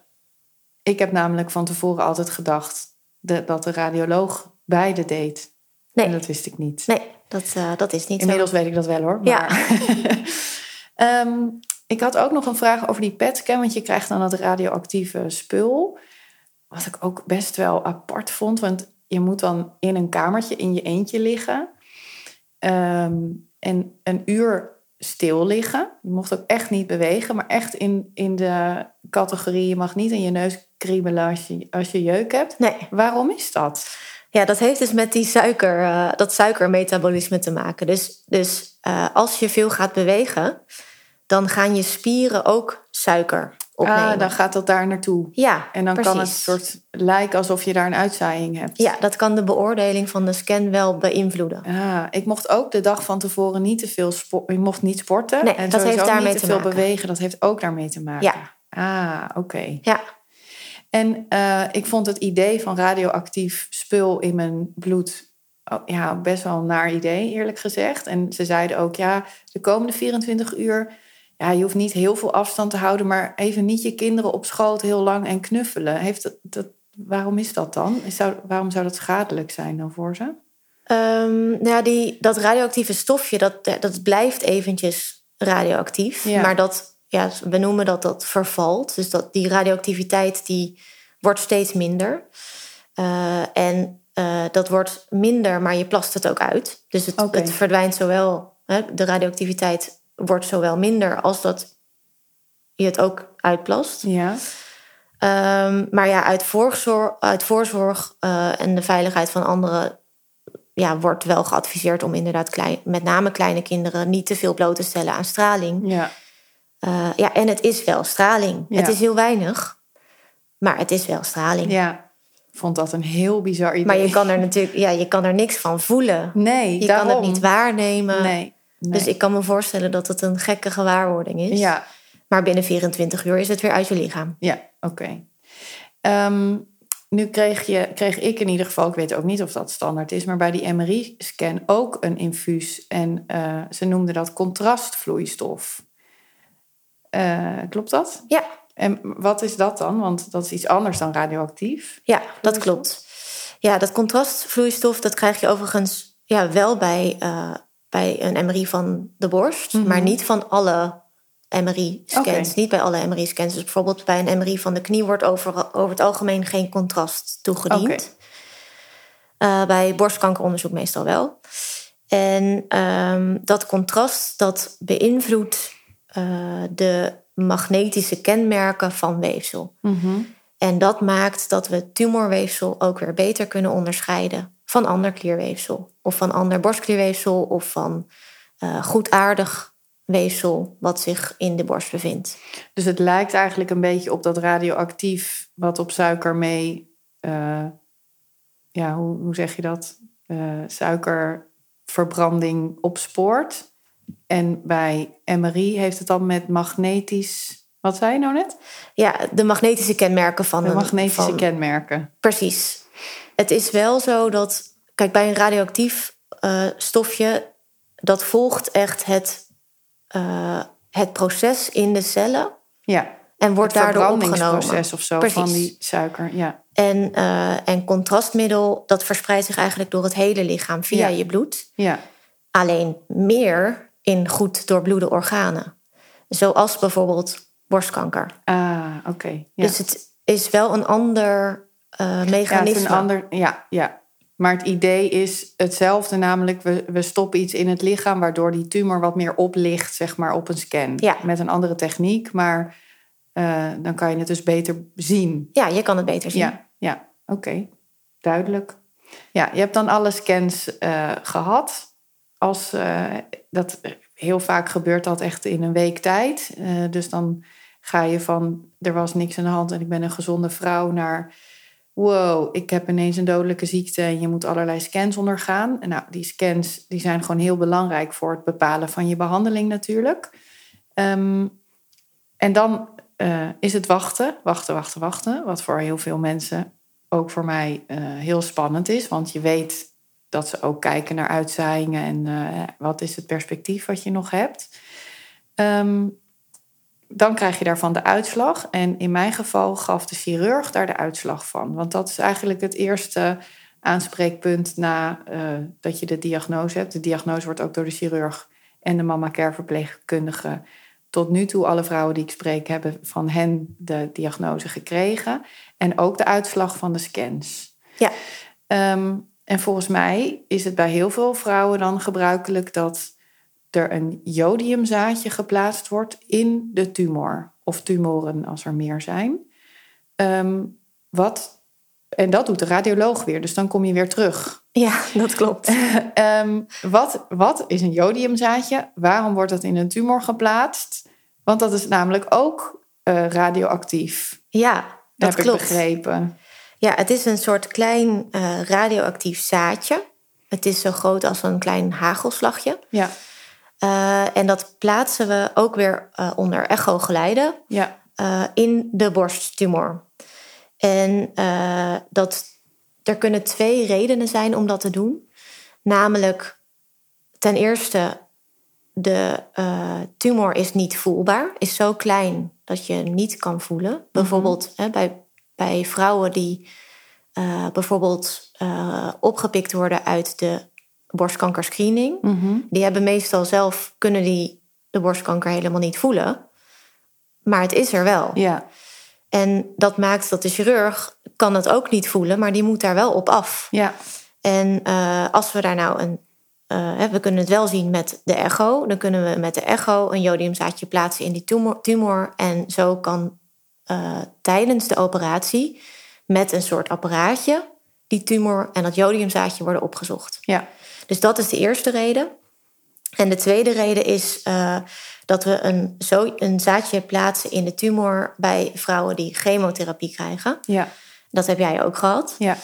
Ik heb namelijk van tevoren altijd gedacht de- dat de radioloog beide deed. Nee, En dat wist ik niet. nee dat, eh, dat is niet Inmiddels weet ik dat wel hoor. Ja. Maar Ehm, ik had ook nog een vraag over die PET-scan, want je krijgt dan dat radioactieve spul. Wat ik ook best wel apart vond, want je moet dan in een kamertje in je eentje liggen. Ehm, en een uur stil liggen. Je mocht ook echt niet bewegen, maar echt in, in de categorie... je mag niet in je neus kriebelen als je, als je jeuk hebt. Nee, Waarom is dat? Ja, dat heeft dus met die suiker, eh, dat suikermetabolisme te maken. Dus, dus eh, als je veel gaat bewegen, dan gaan je spieren ook suiker opnemen. Ah, dan gaat dat daar naartoe. ja, En dan precies. kan het soort lijken alsof je daar een uitzaaiing hebt. Ja, dat kan de beoordeling van de scan wel beïnvloeden. Ah, ik mocht ook de dag van tevoren niet te veel sporten. Je mocht niet sporten. Nee, en dat heeft daarmee niet te te veel bewegen. Dat heeft ook daarmee te maken. Ja. Ah, oké. Ja, En eh, ik vond het idee van radioactief spul in mijn bloed oh, ja, best wel een naar idee, eerlijk gezegd. En ze zeiden ook, ja, de komende 24 uur, ja, je hoeft niet heel veel afstand te houden, maar even niet je kinderen op schoot heel lang en knuffelen. Heeft dat, dat, waarom is dat dan? Is zou, waarom zou dat schadelijk zijn dan voor ze? Ehm, nou ja die, dat radioactieve stofje, dat, dat blijft eventjes radioactief. Ja. Maar dat, ja, we noemen dat dat vervalt. Dus dat die radioactiviteit die wordt steeds minder. en dat wordt minder, maar je plast het ook uit. Dus het, het verdwijnt zowel, hè, de radioactiviteit wordt zowel minder als dat je het ook uitplast. Ja. Ehm, maar ja, uit voorzorg, uit voorzorg eh, en de veiligheid van anderen ja, wordt wel geadviseerd om inderdaad klein, met name kleine kinderen niet te veel bloot te stellen aan straling. Ja. Eh, ja, en het is wel straling. Ja. Het is heel weinig, maar het is wel straling. Ja. Ik vond dat een heel bizar idee. Maar je kan er natuurlijk ja, je kan er niks van voelen. Nee, Je daarom. kan het niet waarnemen. Nee. Nee. Dus ik kan me voorstellen dat het een gekke gewaarwording is. Ja, Maar binnen 24 uur is het weer uit je lichaam. ja oké. Ehm, nu kreeg, je, kreeg ik in ieder geval, ik weet ook niet of dat standaard is, maar bij die MRI-scan ook een infuus. En eh, ze noemden dat contrastvloeistof. Eh, klopt dat? Ja, En wat is dat dan? Want dat is iets anders dan radioactief. Ja, dat klopt. Ja, dat contrastvloeistof dat krijg je overigens ja, wel bij, eh, bij een MRI van de borst, Mhm. maar niet van alle MRI-scans. Niet bij alle MRI-scans. Dus bijvoorbeeld bij een MRI van de knie wordt over, over het algemeen geen contrast toegediend. Eh, bij borstkankeronderzoek meestal wel. En ehm, dat contrast dat beïnvloedt eh, de magnetische kenmerken van weefsel. Mhm. En dat maakt dat we tumorweefsel ook weer beter kunnen onderscheiden van ander klierweefsel. Of van ander borstklierweefsel of van eh goedaardig weefsel wat zich in de borst bevindt. Dus het lijkt eigenlijk een beetje op dat radioactief wat op suiker mee, eh, ja, hoe, hoe zeg je dat? Eh, suikerverbranding opspoort. En bij MRI heeft het dan met magnetisch, wat zei je nou net? Ja, de magnetische kenmerken van De een... magnetische van- kenmerken. Precies. Het is wel zo dat, kijk, bij een radioactief eh, stofje, dat volgt echt het, eh, het proces in de cellen Ja, en wordt het daardoor opgenomen. of zo Precies. van die suiker. Ja, En, eh, en contrastmiddel, dat verspreidt zich eigenlijk door het hele lichaam via Ja. je bloed. ja, Alleen meer in goed doorbloede organen. Zoals bijvoorbeeld borstkanker. ah, oké. Ja. Dus het is wel een ander eh, Ja, mechanisme. een ander, ja, ja. Maar het idee is hetzelfde, namelijk we, we stoppen iets in het lichaam waardoor die tumor wat meer oplicht, zeg maar, op een scan. Ja. Met een andere techniek, maar eh, dan kan je het dus beter zien. Ja, je kan het beter zien. Ja, ja, oké, duidelijk. Ja, je hebt dan alle scans eh, gehad. Als dat heel vaak gebeurt dat echt in een week tijd. Dus dan ga je van er was niks aan de hand en ik ben een gezonde vrouw naar wow, ik heb ineens een dodelijke ziekte en je moet allerlei scans ondergaan. En nou, die scans die zijn gewoon heel belangrijk voor het bepalen van je behandeling natuurlijk. Ehm, en dan eh, is het wachten, wachten, wachten, wachten. Wat voor heel veel mensen, ook voor mij, eh, heel spannend is. Want je weet dat ze ook kijken naar uitzaaiingen en eh, wat is het perspectief wat je nog hebt. Ehm, dan krijg je daarvan de uitslag. En in mijn geval gaf de chirurg daar de uitslag van. Want dat is eigenlijk het eerste aanspreekpunt na eh, dat je de diagnose hebt. De diagnose wordt ook door de chirurg en de mama care verpleegkundige tot nu toe alle vrouwen die ik spreek hebben van hen de diagnose gekregen. En ook de uitslag van de scans. Ja. Ehm, en volgens mij is het bij heel veel vrouwen dan gebruikelijk dat er een jodiumzaadje geplaatst wordt in de tumor. Of tumoren als er meer zijn. Ehm, wat, en dat doet de radioloog weer, dus dan kom je weer terug. Ja, dat klopt. Ehm, wat, wat is een jodiumzaadje? Waarom wordt dat in een tumor geplaatst? Want dat is namelijk ook eh, radioactief. Ja, dat heb klopt. ik begrepen. Ja, het is een soort klein eh, radioactief zaadje. Het is zo groot als een klein hagelslagje. Ja, Eh, en dat plaatsen we ook weer eh, onder echogeleiden ja, eh, in de borsttumor. En dat, er kunnen twee redenen zijn om dat te doen. Namelijk, ten eerste, de tumor is niet voelbaar, is zo klein dat je hem niet kan voelen. Bijvoorbeeld hè, bij, bij vrouwen die bijvoorbeeld opgepikt worden uit de borstkankerscreening. Mhm. Die hebben meestal zelf, kunnen die de borstkanker helemaal niet voelen. Maar het is er wel. ja, En dat maakt dat de chirurg kan het ook niet voelen, maar die moet daar wel op af. Ja. En uh, als we daar nou een. Uh, we kunnen het wel zien met de echo. Dan kunnen we met de echo een jodiumzaadje plaatsen in die tumor. tumor en zo kan uh, tijdens de operatie met een soort apparaatje die tumor en dat jodiumzaadje worden opgezocht. Ja. Dus dat is de eerste reden. En de tweede reden is dat we een, zo, een zaadje plaatsen in de tumor bij vrouwen die chemotherapie krijgen. Ja. Dat heb jij ook gehad. Ja.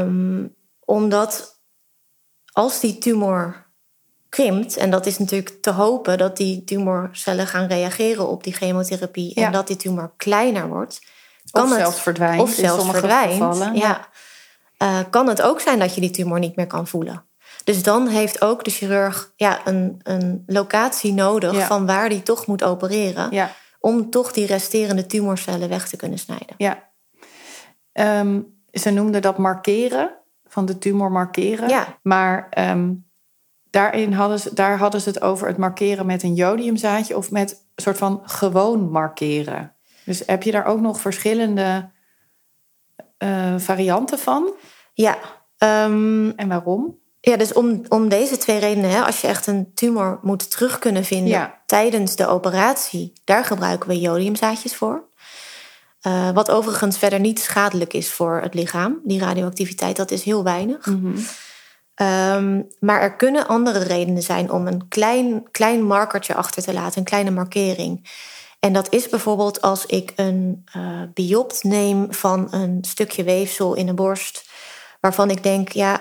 Um, omdat als die tumor krimpt, en dat is natuurlijk te hopen dat die tumorcellen gaan reageren op die chemotherapie Ja. en dat die tumor kleiner wordt, Of kan het zelfs verdwijnt of zelfs verdwijnt, gevallen. ja, eh, kan het ook zijn dat je die tumor niet meer kan voelen. Dus dan heeft ook de chirurg ja, een, een locatie nodig Ja. van waar die toch moet opereren. Ja. Om toch die resterende tumorcellen weg te kunnen snijden. Ja. Ehm, ze noemden dat markeren, van de tumor markeren. Ja. Maar ehm, daarin hadden ze, daar hadden ze het over het markeren met een jodiumzaadje of met een soort van gewoon markeren. Dus heb je daar ook nog verschillende eh, varianten van? Ja, ehm, En waarom? Ja, dus om, om deze twee redenen, hè, als je echt een tumor moet terug kunnen vinden Ja. tijdens de operatie, daar gebruiken we jodiumzaadjes voor. Eh, wat overigens verder niet schadelijk is voor het lichaam. Die radioactiviteit, dat is heel weinig. Mhm. Ehm, maar er kunnen andere redenen zijn om een klein, klein markertje achter te laten, een kleine markering. En dat is bijvoorbeeld als ik een eh biopt neem van een stukje weefsel in de borst, waarvan ik denk, ja,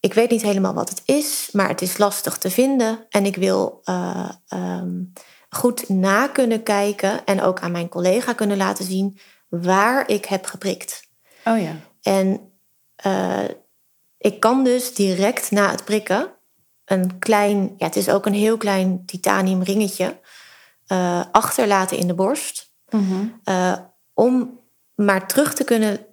ik weet niet helemaal wat het is, maar het is lastig te vinden. En ik wil eh, ehm, goed na kunnen kijken en ook aan mijn collega kunnen laten zien waar ik heb geprikt. Oh ja. En eh, ik kan dus direct na het prikken een klein, ja, het is ook een heel klein titanium ringetje, eh, achterlaten in de borst. Mhm. om maar terug te kunnen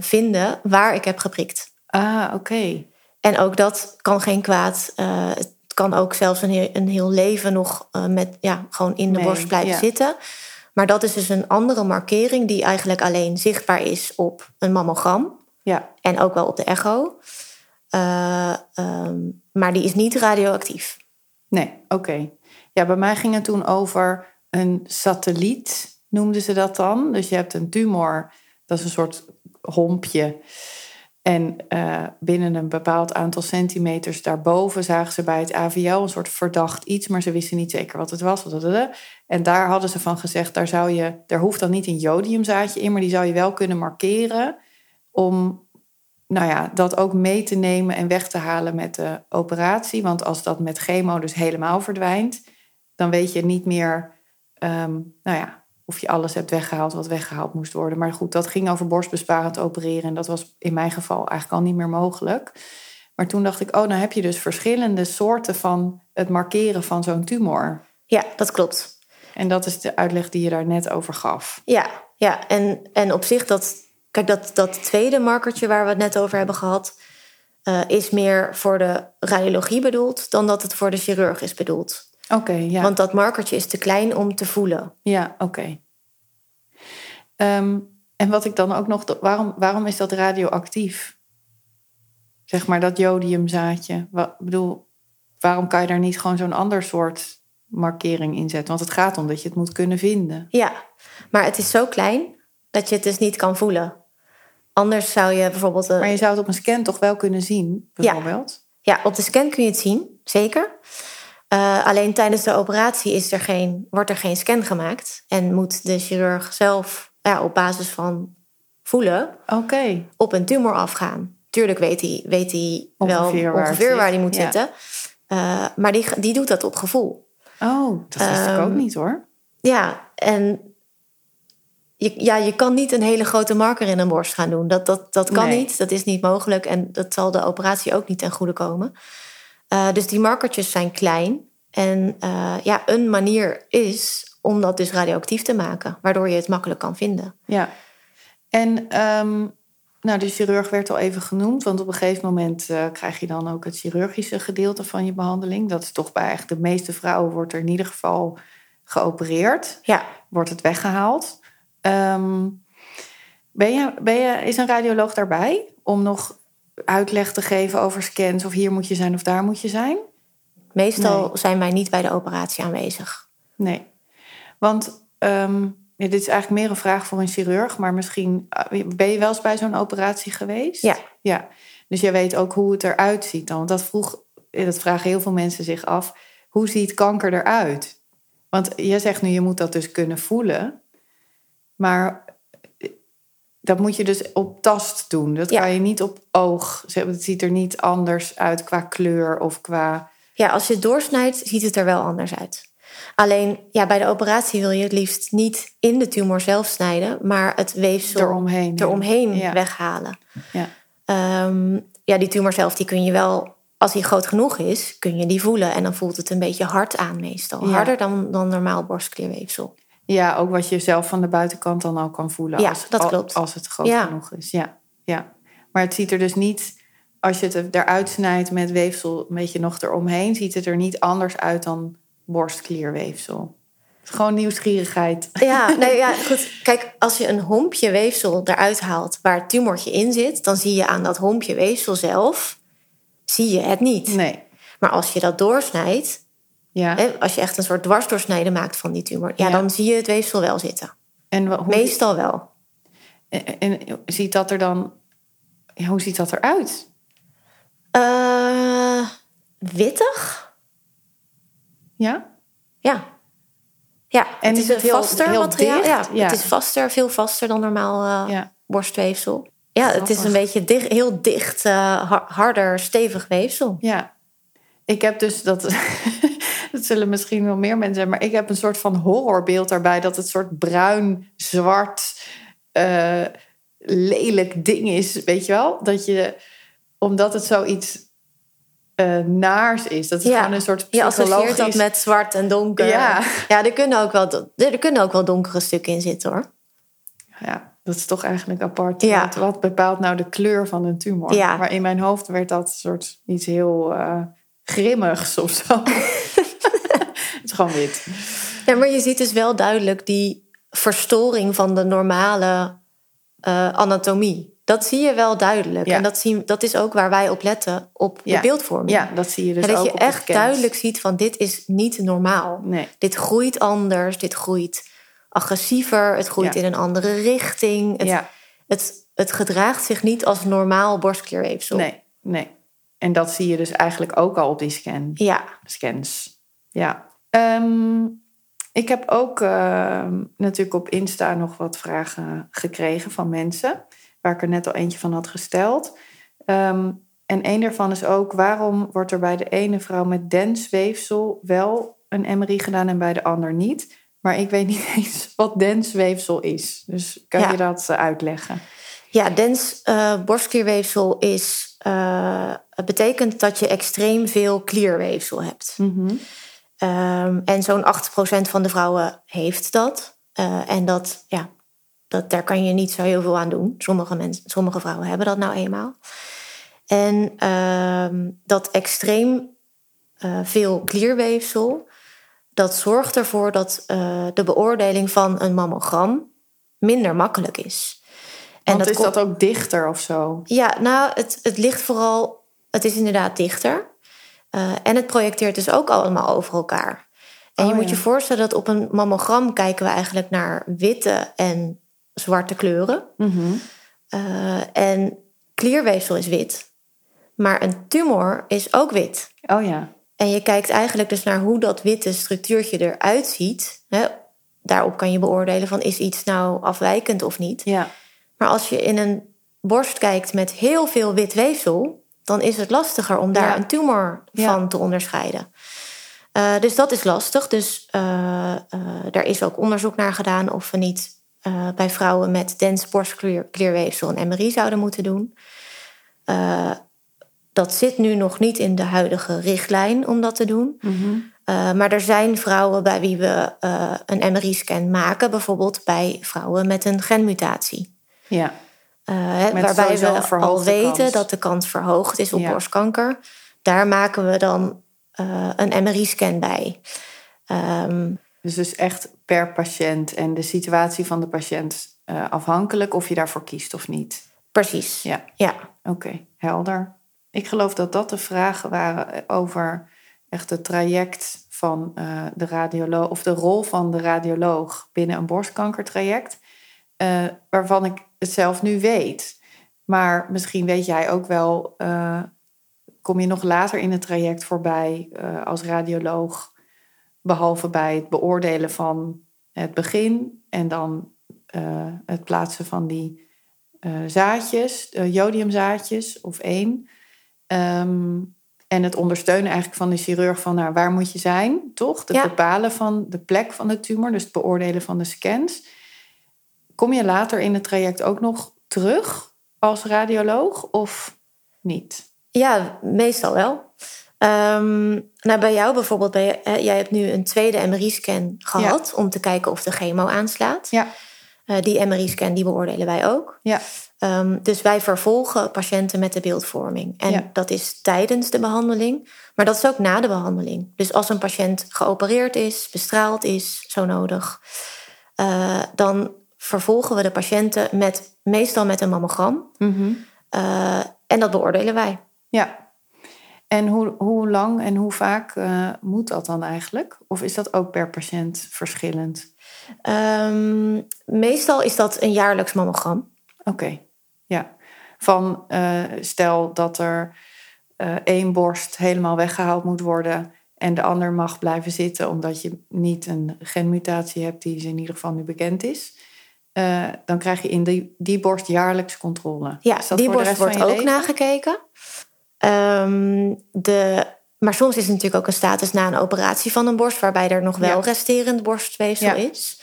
vinden waar ik heb geprikt. Ah, oké. En ook dat kan geen kwaad. Eh, het kan ook zelfs een heel, een heel leven nog eh, met, ja, gewoon in de borst blijven ja. zitten. Maar dat is dus een andere markering die eigenlijk alleen zichtbaar is op een mammogram. Ja. En ook wel op de echo. Eh, ehm, maar die is niet radioactief. Nee, oké. Ja, bij mij ging het toen over een satelliet, noemden ze dat dan. Dus je hebt een tumor, dat is een soort hompje. En eh, binnen een bepaald aantal centimeters daarboven zagen ze bij het AVL een soort verdacht iets, maar ze wisten niet zeker wat het was. En daar hadden ze van gezegd, daar, zou je, daar hoeft dan niet een jodiumzaadje in, maar die zou je wel kunnen markeren om nou ja, dat ook mee te nemen en weg te halen met de operatie. Want als dat met chemo dus helemaal verdwijnt, dan weet je niet meer ehm, nou ja, of je alles hebt weggehaald wat weggehaald moest worden. Maar goed, dat ging over borstbesparend opereren. En dat was in mijn geval eigenlijk al niet meer mogelijk. Maar toen dacht ik, oh, nou heb je dus verschillende soorten van het markeren van zo'n tumor. Ja, dat klopt. En dat is de uitleg die je daar net over gaf. Ja, ja. En, en op zich dat, kijk, dat, dat tweede markertje waar we het net over hebben gehad, eh, is meer voor de radiologie bedoeld dan dat het voor de chirurg is bedoeld. Oké, ja. Want dat markertje is te klein om te voelen. Ja, oké. Ehm, en wat ik dan ook nog... Waarom, waarom is dat radioactief? Zeg maar dat jodiumzaadje. Wat, bedoel, waarom kan je daar niet gewoon zo'n ander soort markering in zetten? Want het gaat om dat je het moet kunnen vinden. Ja, maar het is zo klein dat je het dus niet kan voelen. Anders zou je bijvoorbeeld... een- Maar je zou het op een scan toch wel kunnen zien, bijvoorbeeld? Ja, op de scan kun je het zien, zeker. Eh, alleen tijdens de operatie is er geen, wordt er geen scan gemaakt. En moet de chirurg zelf ja, op basis van voelen op een tumor afgaan. Tuurlijk weet hij, weet hij Ongeveer wel waar ongeveer waar hij moet ja. zitten. Eh, maar die, die doet dat op gevoel. Oh, dat wist ik ook Ehm, niet hoor. Ja, en je, ja, je kan niet een hele grote marker in een borst gaan doen. Dat, dat, dat kan Nee. niet, dat is niet mogelijk. En dat zal de operatie ook niet ten goede komen. Eh, dus die markertjes zijn klein. En eh, ja, een manier is om dat dus radioactief te maken. Waardoor je het makkelijk kan vinden. Ja. En ehm, nou, de chirurg werd al even genoemd, want op een gegeven moment eh, krijg je dan ook het chirurgische gedeelte van je behandeling. Dat is toch bij echt de meeste vrouwen wordt er in ieder geval geopereerd, Ja, wordt het weggehaald. Ehm, ben je, ben je, is een radioloog daarbij om nog uitleg te geven over scans of hier moet je zijn of daar moet je zijn? Meestal zijn wij niet bij de operatie aanwezig. Nee, want ehm, dit is eigenlijk meer een vraag voor een chirurg, maar misschien eh, ben je wel eens bij zo'n operatie geweest? Ja. ja. Dus jij weet ook hoe het eruit ziet dan. Want dat vroeg, dat vragen heel veel mensen zich af. Hoe ziet kanker eruit? Want jij zegt nu, je moet dat dus kunnen voelen. Maar dat moet je dus op tast doen. Dat kan je niet op oog. Het ziet er niet anders uit qua kleur of qua. Ja, als je het doorsnijdt, ziet het er wel anders uit. Alleen ja, bij de operatie wil je het liefst niet in de tumor zelf snijden, maar het weefsel eromheen, eromheen weghalen. Ja. Ehm, ja, die tumor zelf die kun je wel, als die groot genoeg is, kun je die voelen. En dan voelt het een beetje hard aan meestal. Harder dan, dan normaal borstklierweefsel. Ja, ook wat je zelf van de buitenkant dan ook kan voelen. Ja, als, dat klopt. Als het groot genoeg is. Ja, ja. Maar het ziet er dus niet, als je het eruit snijdt met weefsel een beetje nog eromheen, ziet het er niet anders uit dan borstklierweefsel. Gewoon nieuwsgierigheid. Ja, nee, ja, goed. Kijk, als je een hompje weefsel eruit haalt waar het tumortje in zit, dan zie je aan dat hompje weefsel zelf, zie je het niet. Nee. Maar als je dat doorsnijdt, ja. Hè, als je echt een soort dwarsdoorsnede maakt van die tumor, ja, dan zie je het weefsel wel zitten. En hoe, Meestal wel. En, en, ziet dat er dan, hoe ziet dat eruit? Uh, wittig. Ja? Ja. Ja, en het is, een vaster heel materiaal. Dicht? Ja, ja, het is vaster, veel vaster dan normaal uh, ja. borstweefsel. Ja, het is een beetje dicht, heel dicht, uh, harder, stevig weefsel. Ja, ik heb dus dat. dat zullen misschien wel meer mensen zijn, maar ik heb een soort van horrorbeeld daarbij dat het soort bruin, zwart, uh, lelijk ding is, weet je wel? Dat je, omdat het zoiets uh, naars is, dat het ja. gewoon een soort Je psychologisch... associeert dat met zwart en donker. Ja, ja er, kunnen ook wel, er kunnen ook wel donkere stukken in zitten hoor. Ja, dat is toch eigenlijk apart. Ja. Wat, bepaalt nou de kleur van een tumor? Ja. Maar in mijn hoofd werd dat soort iets heel uh, grimmigs of zo. het is gewoon wit. Ja, maar je ziet dus wel duidelijk die verstoring van de normale uh, anatomie. Dat zie je wel duidelijk. Ja. En dat, zien, dat is ook waar wij op letten, op de beeldvorming. Ja, dat zie je dus En dat ook je echt duidelijk ziet van dit is niet normaal. Nee. Dit groeit anders, dit groeit agressiever, het groeit Ja. in een andere richting. Het, Ja, het, het gedraagt zich niet als normaal borstklierweefsel. nee, nee. En dat zie je dus eigenlijk ook al op die scan. Ja, scans. Ja. Ehm, ik heb ook ehm, natuurlijk op Insta nog wat vragen gekregen van mensen. Waar ik er net al eentje van had gesteld. Ehm, en een daarvan is ook... waarom wordt er bij de ene vrouw met dens weefsel... wel een MRI gedaan en bij de ander niet? Maar ik weet niet eens wat dens weefsel is. Dus kan Ja. je dat eh, uitleggen? Ja dens uh, borstklierweefsel is, uh, het betekent dat je extreem veel klierweefsel hebt. Mhm. Um, en zo'n 80% van de vrouwen heeft dat. Uh, en dat, ja, dat, daar kan je niet zo heel veel aan doen. Sommige, mensen, sommige vrouwen hebben dat nou eenmaal. En uh, dat extreem veel klierweefsel, dat zorgt ervoor dat de beoordeling van een mammogram minder makkelijk is. En Want is dat ook dichter of zo? Ja, nou, het, het ligt vooral, het is inderdaad dichter. Uh, en het projecteert dus ook allemaal over elkaar. En Oh, je moet ja. je voorstellen dat op een mammogram kijken we eigenlijk naar witte en zwarte kleuren. Mhm. Uh, en klierweefsel is wit. Maar een tumor is ook wit. Oh ja. En je kijkt eigenlijk dus naar hoe dat witte structuurtje eruit ziet. Hè? Daarop kan je beoordelen van is iets nou afwijkend of niet. Ja. Maar als je in een borst kijkt met heel veel wit weefsel, dan is het lastiger om daar Ja. een tumor Ja. van te onderscheiden. Uh, dus dat is lastig. Dus uh, uh, daar is ook onderzoek naar gedaan of we niet bij vrouwen met dens borstklierweefsel een MRI zouden moeten doen. Dat zit nu nog niet in de huidige richtlijn om dat te doen. Mhm. Maar er zijn vrouwen bij wie we een MRI-scan maken, bijvoorbeeld bij vrouwen met een genmutatie. Ja. Uh, waarbij we al weten kans. dat de kans verhoogd is op Ja. borstkanker. Daar maken we dan uh, een MRI-scan bij. Um, Dus dus echt per patiënt en de situatie van de patiënt uh, afhankelijk of je daarvoor kiest of niet. Precies. Ja. ja. Oké, helder. Ik geloof dat dat de vragen waren over echt het traject van uh, de radioloog of de rol van de radioloog binnen een borstkankertraject, uh, waarvan ik het zelf nu weet. Maar misschien weet jij ook wel, uh, kom je nog later in het traject voorbij als radioloog, behalve bij het beoordelen van het begin en dan het plaatsen van die zaadjes, jodiumzaadjes of één. Um, en het ondersteunen eigenlijk van de chirurg van nou, waar moet je zijn, toch? Het bepalen van de plek van de tumor, dus het beoordelen van de scans. Kom je later in het traject ook nog terug als radioloog of niet? Ja, meestal wel. Um, nou, bij jou bijvoorbeeld, bij, jij hebt nu een tweede MRI-scan gehad om te kijken of de chemo aanslaat. Ja. Uh, die MRI-scan die beoordelen wij ook. Ja. Um, dus wij vervolgen patiënten met de beeldvorming. En Ja. dat is tijdens de behandeling, maar dat is ook na de behandeling. Dus als een patiënt geopereerd is, bestraald is, zo nodig, uh, dan vervolgen we de patiënten met, meestal met een mammogram. Mhm. Uh, en dat beoordelen wij. Ja. En hoe, hoe lang en hoe vaak uh, moet dat dan eigenlijk? Of is dat ook per patiënt verschillend? Um, meestal is dat een jaarlijks mammogram. Oké, ja. Van uh, stel dat er één borst helemaal weggehaald moet worden en de ander mag blijven zitten omdat je niet een genmutatie hebt die in ieder geval nu bekend is. Uh, dan krijg je in die, die borst jaarlijks controle. Ja, die borst wordt ook leven? nagekeken. Um, de, maar soms is het natuurlijk ook een status na een operatie van een borst, waarbij er nog wel Ja. resterend borstweefsel Ja. is.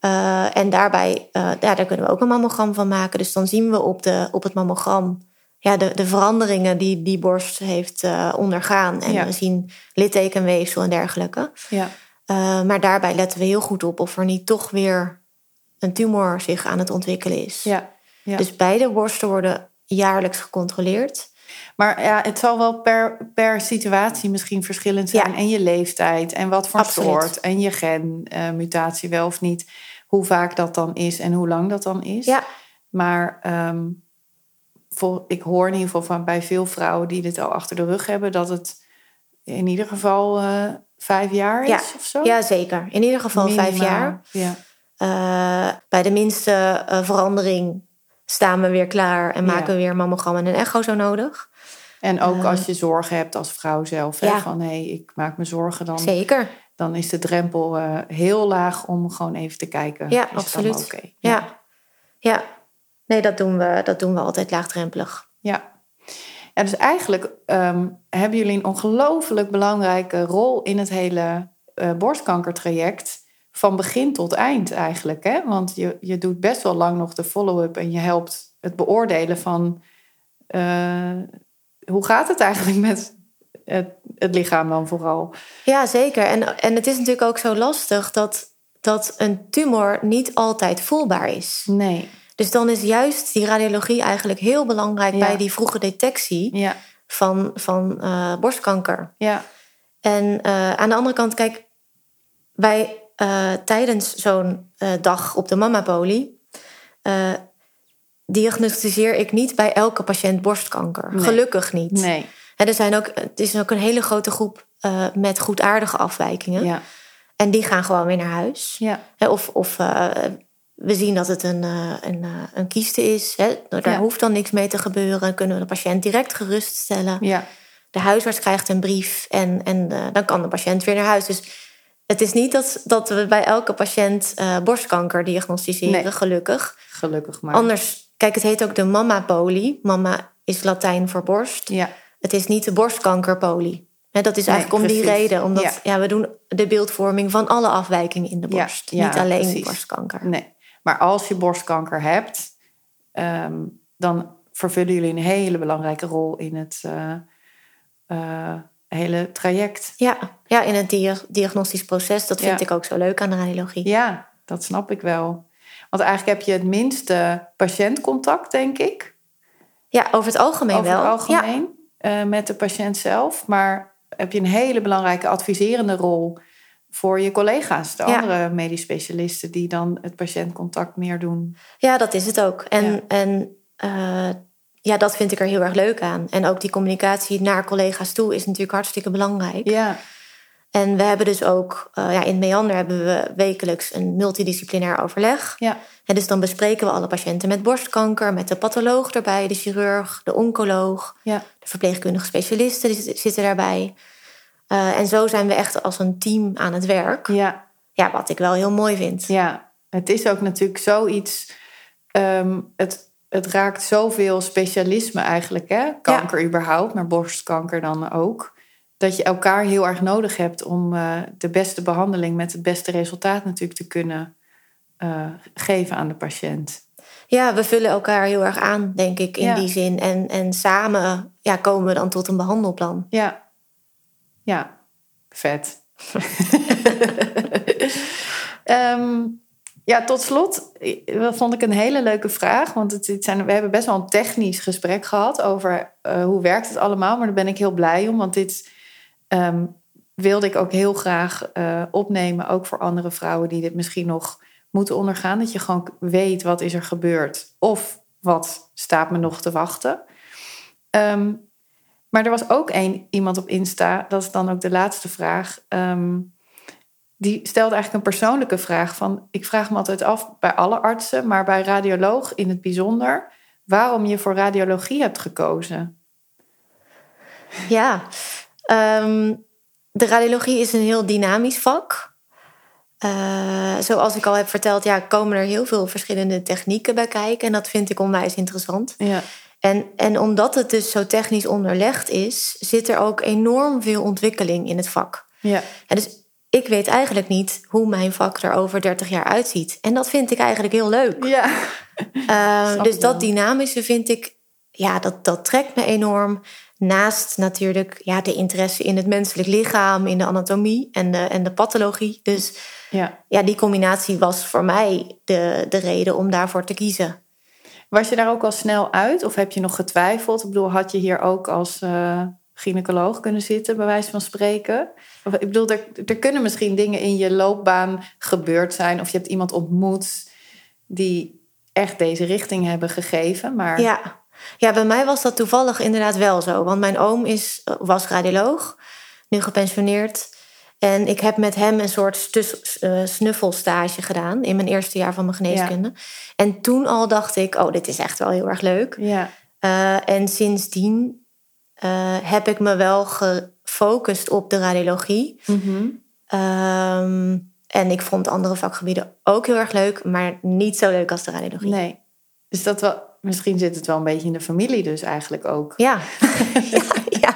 Uh, en daarbij, uh, ja, daar kunnen we ook een mammogram van maken. Dus dan zien we op, de, op het mammogram ja, de, de veranderingen die die borst heeft ondergaan. En Ja. we zien littekenweefsel en dergelijke. Ja, maar daarbij letten we heel goed op of er niet toch weer een tumor zich aan het ontwikkelen is. ja, ja. Dus beide borsten worden jaarlijks gecontroleerd. Maar ja, het zal wel per, per situatie misschien verschillend zijn. Ja. En je leeftijd en wat voor Absoluut. soort. En je genmutatie wel of niet. Hoe vaak dat dan is en hoe lang dat dan is. Ja, Maar vol, ik hoor in ieder geval van bij veel vrouwen die dit al achter de rug hebben... dat het in ieder geval eh, vijf jaar is Ja. of zo. ja, zeker. In ieder geval vijf jaar. Ja, Uh, bij de minste uh, verandering staan we weer klaar en Ja. maken we weer een mammogram en een echo zo nodig. en ook Eh. als je zorgen hebt als vrouw zelf. Hè. Van hé, hey, ik maak me zorgen. Dan, Zeker. dan is de drempel eh, heel laag om gewoon even te kijken. Ja, is absoluut. oké? Ja. ja. Nee, dat doen, we, dat doen we altijd laagdrempelig. Ja. ja dus eigenlijk ehm, hebben jullie een ongelooflijk belangrijke rol in het hele eh, borstkankertraject. Van begin tot eind eigenlijk. Hè? Want je, je doet best wel lang nog de follow-up en je helpt het beoordelen van eh, hoe gaat het eigenlijk met het, het lichaam dan vooral. Ja, zeker. En, en het is natuurlijk ook zo lastig dat, dat een tumor niet altijd voelbaar is. Nee. Dus dan is juist die radiologie eigenlijk heel belangrijk Ja. bij die vroege detectie Ja, van, van eh, borstkanker. ja, En eh, aan de andere kant, kijk, wij eh, tijdens zo'n eh, dag op de mammapolie eh diagnosticeer ik niet bij elke patiënt borstkanker. Nee. Gelukkig niet. nee. En er zijn ook, het is ook een hele grote groep met goedaardige afwijkingen. Ja, En die gaan gewoon weer naar huis. ja, Of, of we zien dat het een, een, een kieste is. Hè. Daar Ja. hoeft dan niks mee te gebeuren. Kunnen we de patiënt direct geruststellen. ja, De huisarts krijgt een brief en, en dan kan de patiënt weer naar huis. Dus het is niet dat, dat we bij elke patiënt eh, borstkanker diagnosticeren, Nee. gelukkig. gelukkig maar. Anders, kijk, het heet ook de mammapolie. Mama is Latijn voor borst. Ja, Het is niet de borstkankerpolie. Hè, dat is Nee, eigenlijk om die reden. Omdat Ja. ja. we doen de beeldvorming van alle afwijkingen in de borst. ja, niet alleen precies. borstkanker. Nee, maar als je borstkanker hebt, ehm, dan vervullen jullie een hele belangrijke rol in het eh, eh, hele traject. Ja, ja in het dia- diagnostisch proces. Dat vind Ja. ik ook zo leuk aan de radiologie. Ja, dat snap ik wel. Want eigenlijk heb je het minste patiëntcontact, denk ik. Ja, over het algemeen over wel. het algemeen eh, met de patiënt zelf. Maar heb je een hele belangrijke adviserende rol voor je collega's, de andere medisch specialisten die dan het patiëntcontact meer doen. Ja, dat is het ook. En, en uh, ja, dat vind ik er heel erg leuk aan. En ook die communicatie naar collega's toe is natuurlijk hartstikke belangrijk. Ja. En we hebben dus ook, uh, ja, in Meander hebben we wekelijks een multidisciplinair overleg. Ja. En dus dan bespreken we alle patiënten met borstkanker, met de patholoog erbij, de chirurg, de oncoloog, ja. de verpleegkundige specialisten die zitten daarbij. Uh, en zo zijn we echt als een team aan het werk. Ja. Ja, wat ik wel heel mooi vind. Ja, het is ook natuurlijk zoiets. Um, het, het raakt zoveel specialisme eigenlijk, hè? Kanker ja. überhaupt, maar borstkanker dan ook. Dat je elkaar heel erg nodig hebt om uh, de beste behandeling met het beste resultaat natuurlijk te kunnen uh, geven aan de patiënt. Ja, we vullen elkaar heel erg aan, denk ik, in Ja. die zin. En, en samen ja, komen we dan tot een behandelplan. Ja, ja, vet. Ehm, ja, tot slot dat vond ik een hele leuke vraag. Want het, zijn, we hebben best wel een technisch gesprek gehad over eh, hoe werkt het allemaal. Maar daar ben ik heel blij om. Want dit ehm, wilde ik ook heel graag eh, opnemen. Ook voor andere vrouwen die dit misschien nog moeten ondergaan. Dat je gewoon weet wat is er gebeurd. Of wat staat me nog te wachten. Ehm, maar er was ook één iemand op Insta, dat is dan ook de laatste vraag. ehm, die stelde eigenlijk een persoonlijke vraag van... ik vraag me altijd af bij alle artsen, maar bij radioloog in het bijzonder... waarom je voor radiologie hebt gekozen. Ja, ehm, de radiologie is een heel dynamisch vak. Eh, zoals ik al heb verteld, ja, komen er heel veel verschillende technieken bij kijken. En dat vind ik onwijs interessant. Ja, En, en omdat het dus zo technisch onderlegd is, zit er ook enorm veel ontwikkeling in het vak. ja, En dus ik weet eigenlijk niet hoe mijn vak er over 30 jaar uitziet. En dat vind ik eigenlijk heel leuk. ja. Uh, Snap dus dat dynamische vind ik, ja, dat, dat trekt me enorm. Naast natuurlijk ja, de interesse in het menselijk lichaam, in de anatomie en de, en de pathologie. Dus ja. ja, die combinatie was voor mij de, de reden om daarvoor te kiezen. Was je daar ook al snel uit of heb je nog getwijfeld? Ik bedoel, had je hier ook als eh, gynaecoloog kunnen zitten, bij wijze van spreken? Ik bedoel, er, er kunnen misschien dingen in je loopbaan gebeurd zijn... of je hebt iemand ontmoet die echt deze richting hebben gegeven. Maar Ja. ja, bij mij was dat toevallig inderdaad wel zo. Want mijn oom is, was radioloog, nu gepensioneerd. En ik heb met hem een soort eh, snuffelstage gedaan in mijn eerste jaar van mijn geneeskunde. En toen al dacht ik, oh, dit is echt wel heel erg leuk. ja, Eh, en sindsdien eh, heb ik me wel gefocust op de radiologie. Mhm. Ehm, en ik vond andere vakgebieden ook heel erg leuk, maar niet zo leuk als de radiologie. nee. Dus dat wel, misschien zit het wel een beetje in de familie dus eigenlijk ook. Ja. ja, ja,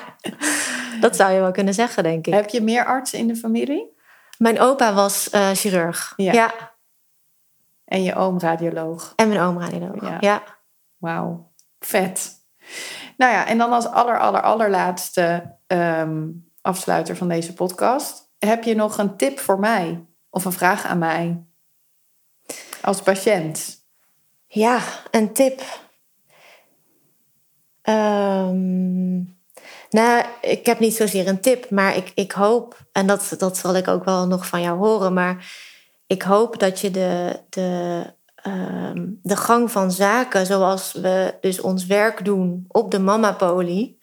dat zou je wel kunnen zeggen, denk ik. Heb je meer artsen in de familie? Mijn opa was eh, chirurg. Ja. Ja. En je oom radioloog. En mijn oom radioloog. Ja. Ja. Wauw, vet. Nou ja, en dan als aller, aller, allerlaatste ehm, afsluiter van deze podcast. Heb je nog een tip voor mij? Of een vraag aan mij? Als patiënt. Ja, een tip. Ehm, nou, ik heb niet zozeer een tip, maar ik, ik hoop, en dat, dat zal ik ook wel nog van jou horen, maar ik hoop dat je de, de, ehm, de gang van zaken, zoals we dus ons werk doen op de mama-poli,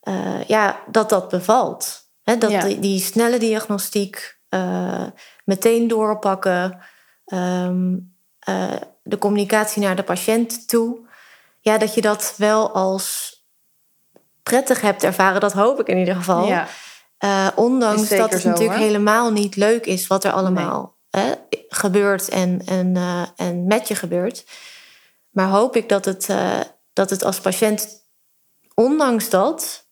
eh, ja, dat dat bevalt. Dat Ja. die, die snelle diagnostiek eh, meteen doorpakken, ehm, eh, de communicatie naar de patiënt toe, ja, dat je dat wel als prettig hebt ervaren, dat hoop ik in ieder geval. Ja, ondanks dat het zo, natuurlijk hoor. helemaal niet leuk is wat er allemaal gebeurt en, en, eh, en met je gebeurt. Maar hoop ik dat het, eh, dat het als patiënt, ondanks dat,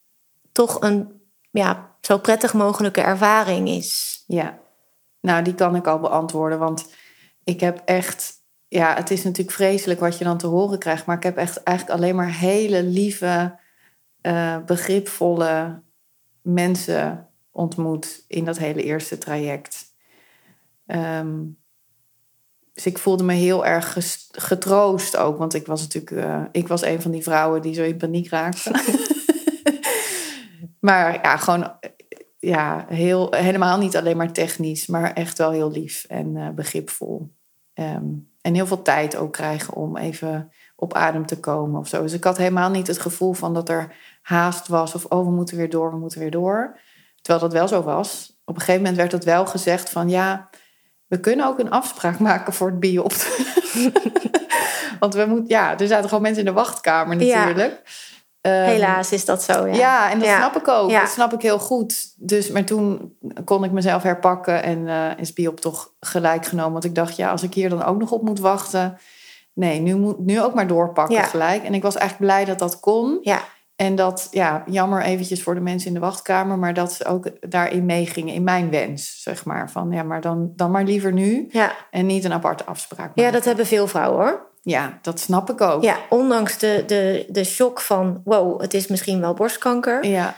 toch een ja, zo prettig mogelijke ervaring is. ja. Nou, die kan ik al beantwoorden. Want ik heb echt... Ja, het is natuurlijk vreselijk wat je dan te horen krijgt. Maar ik heb echt eigenlijk alleen maar hele lieve, eh, begripvolle mensen ontmoet in dat hele eerste traject. Ehm, dus ik voelde me heel erg getroost ook. Want ik was natuurlijk eh, ik was een van die vrouwen die zo in paniek raakte. maar ja, gewoon ja, heel, helemaal niet alleen maar technisch, maar echt wel heel lief en uh, begripvol. Ehm, en heel veel tijd ook krijgen om even op adem te komen of zo. Dus ik had helemaal niet het gevoel van dat er haast was of oh, we moeten weer door, we moeten weer door. Terwijl dat wel zo was. Op een gegeven moment werd het wel gezegd van ja, we kunnen ook een afspraak maken voor het biop. Want we moeten, ja, er zaten gewoon mensen in de wachtkamer natuurlijk. Ehm, Helaas is dat zo. Ja, ja en dat snap ik ook. Dat snap ik heel goed. Dus, maar toen kon ik mezelf herpakken en uh, is biop toch gelijk genomen. Want ik dacht, ja, als ik hier dan ook nog op moet wachten. Nee, nu, moet, nu ook maar doorpakken gelijk. En ik was eigenlijk blij dat dat kon. Ja. En dat, ja, jammer eventjes voor de mensen in de wachtkamer, maar dat ze ook daarin meegingen, in mijn wens, zeg maar. Van ja, maar dan, dan maar liever nu ja. en niet een aparte afspraak. Maken. Ja, dat hebben veel vrouwen hoor. Ja, dat snap ik ook. Ja, ondanks de, de, de shock van wow, het is misschien wel borstkanker. Ja.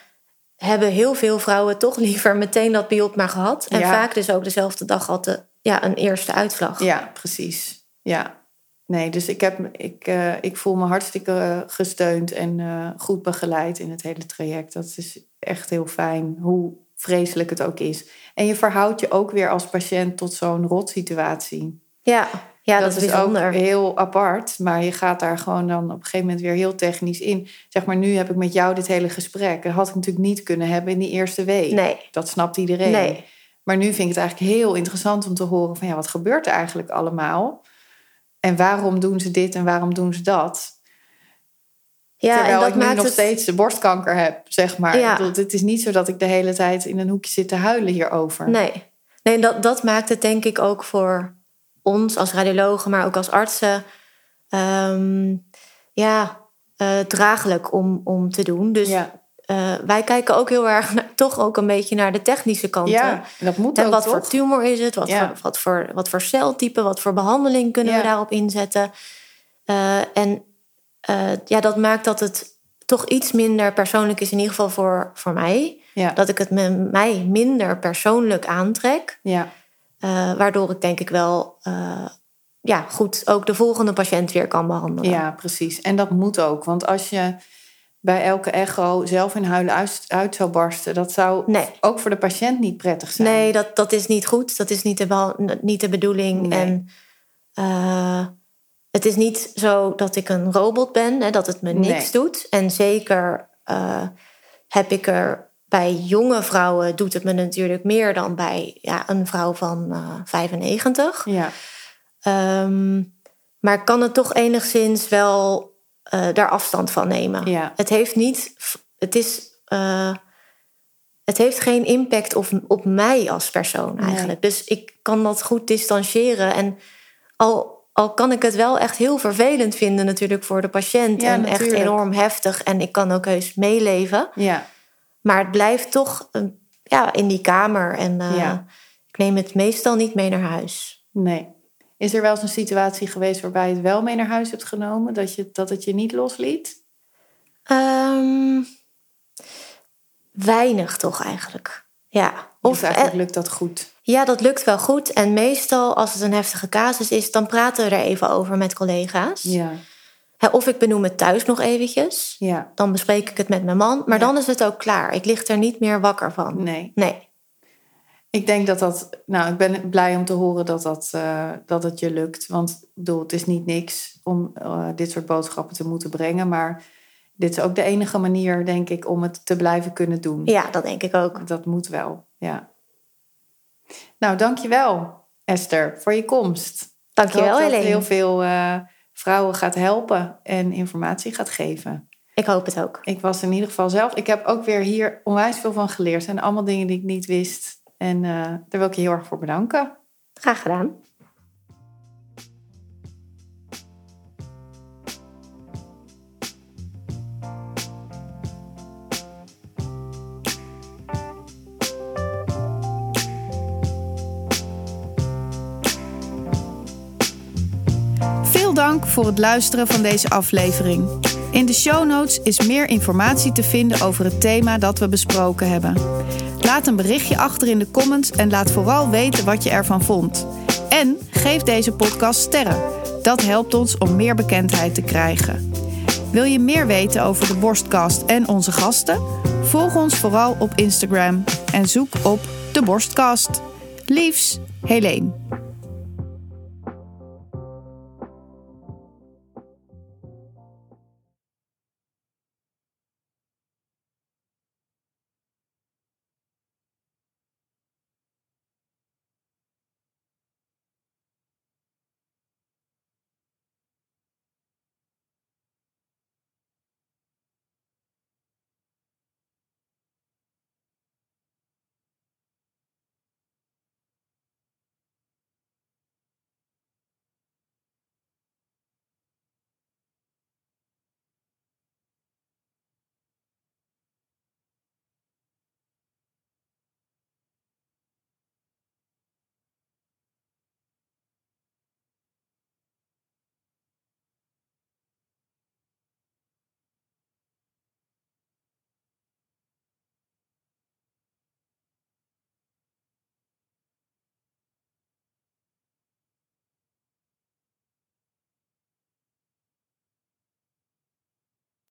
Hebben heel veel vrouwen toch liever meteen dat biop maar gehad. En vaak dus ook dezelfde dag al de, ja, een eerste uitslag. Ja, precies. Ja, Nee, dus ik, heb, ik, uh, ik voel me hartstikke gesteund en uh, goed begeleid in het hele traject. Dat is echt heel fijn, hoe vreselijk het ook is. En je verhoudt je ook weer als patiënt tot zo'n rotsituatie. Ja, ja dat, dat is, ook heel apart. Maar je gaat daar gewoon dan op een gegeven moment weer heel technisch in. Zeg maar, nu heb ik met jou dit hele gesprek. Dat had ik natuurlijk niet kunnen hebben in die eerste week. Nee. Dat snapt iedereen. Nee. Maar nu vind ik het eigenlijk heel interessant om te horen van ja, wat gebeurt er eigenlijk allemaal? En waarom doen ze dit en waarom doen ze dat? Ja, Terwijl en dat ik nu nog steeds de borstkanker heb, zeg maar. Ja. het is niet zo dat ik de hele tijd in een hoekje zit te huilen hierover. Nee, nee dat, dat maakt het denk ik ook voor ons als radiologen, maar ook als artsen... Um, ja, uh, draaglijk om, om te doen. Dus ja. Uh, wij kijken ook heel erg naar, toch ook een beetje naar de technische kant. Ja, dat moet en ook, wat voor tumor is het? Wat, voor, wat, voor, wat voor celtype? Wat voor behandeling kunnen we daarop inzetten? Uh, en uh, ja, dat maakt dat het toch iets minder persoonlijk is, in ieder geval voor, voor mij. Ja. Dat ik het met mij minder persoonlijk aantrek. Ja. waardoor ik denk ik wel ja, goed ook de volgende patiënt weer kan behandelen. Ja, precies. En dat moet ook. Want als je bij elke echo zelf in huilen uit, zou barsten. Dat zou nee. ook voor de patiënt niet prettig zijn. Nee, dat, dat is niet goed. Dat is niet de, niet de bedoeling. En uh, het is niet zo dat ik een robot ben, hè, dat het me niks doet. En zeker uh, heb ik er bij jonge vrouwen doet het me natuurlijk meer dan bij ja, een vrouw van uh, eh, 95. Ja. Um, maar kan het toch enigszins wel uh, daar afstand van nemen. Ja. Het heeft niet, het is, uh, het heeft geen impact op, op mij als persoon eigenlijk. Dus ik kan dat goed distancieren. En al, al kan ik het wel echt heel vervelend vinden natuurlijk voor de patiënt. Ja, en natuurlijk. echt enorm heftig. En ik kan ook heus meeleven. Ja. Maar het blijft toch uh, ja, in die kamer. En ik neem het meestal niet mee naar huis. Nee. Is er wel eens een situatie geweest waarbij je het wel mee naar huis hebt genomen? Dat, je, dat het je niet losliet? Um, weinig toch eigenlijk. Ja. Of eigenlijk lukt dat goed? Ja, dat lukt wel goed. En meestal als het een heftige casus is, dan praten we er even over met collega's. Ja. Of ik benoem het thuis nog eventjes. Ja. Dan bespreek ik het met mijn man. Maar dan is het ook klaar. Ik lig er niet meer wakker van. Nee. Nee. Ik denk dat dat. Nou, ik ben blij om te horen dat, dat, uh, dat het je lukt. Want bedoel, het is niet niks om uh, dit soort boodschappen te moeten brengen. Maar dit is ook de enige manier, denk ik, om het te blijven kunnen doen. Ja, dat denk ik ook. Dat moet wel, ja. Nou, dankjewel, Esther, voor je komst. Dankjewel, Helene. Dat heel veel uh, vrouwen gaat helpen en informatie gaat geven. Ik hoop het ook. Ik was in ieder geval zelf. Ik heb ook weer hier onwijs veel van geleerd. En allemaal dingen die ik niet wist. En uh, daar wil ik je heel erg voor bedanken. Graag gedaan. Veel dank voor het luisteren van deze aflevering. In de show notes is meer informatie te vinden over het thema dat we besproken hebben. Laat een berichtje achter in de comments en laat vooral weten wat je ervan vond. En geef deze podcast sterren. Dat helpt ons om meer bekendheid te krijgen. Wil je meer weten over de Borstkast en onze gasten? Volg ons vooral op Instagram en zoek op de Borstkast. Liefs, Helene.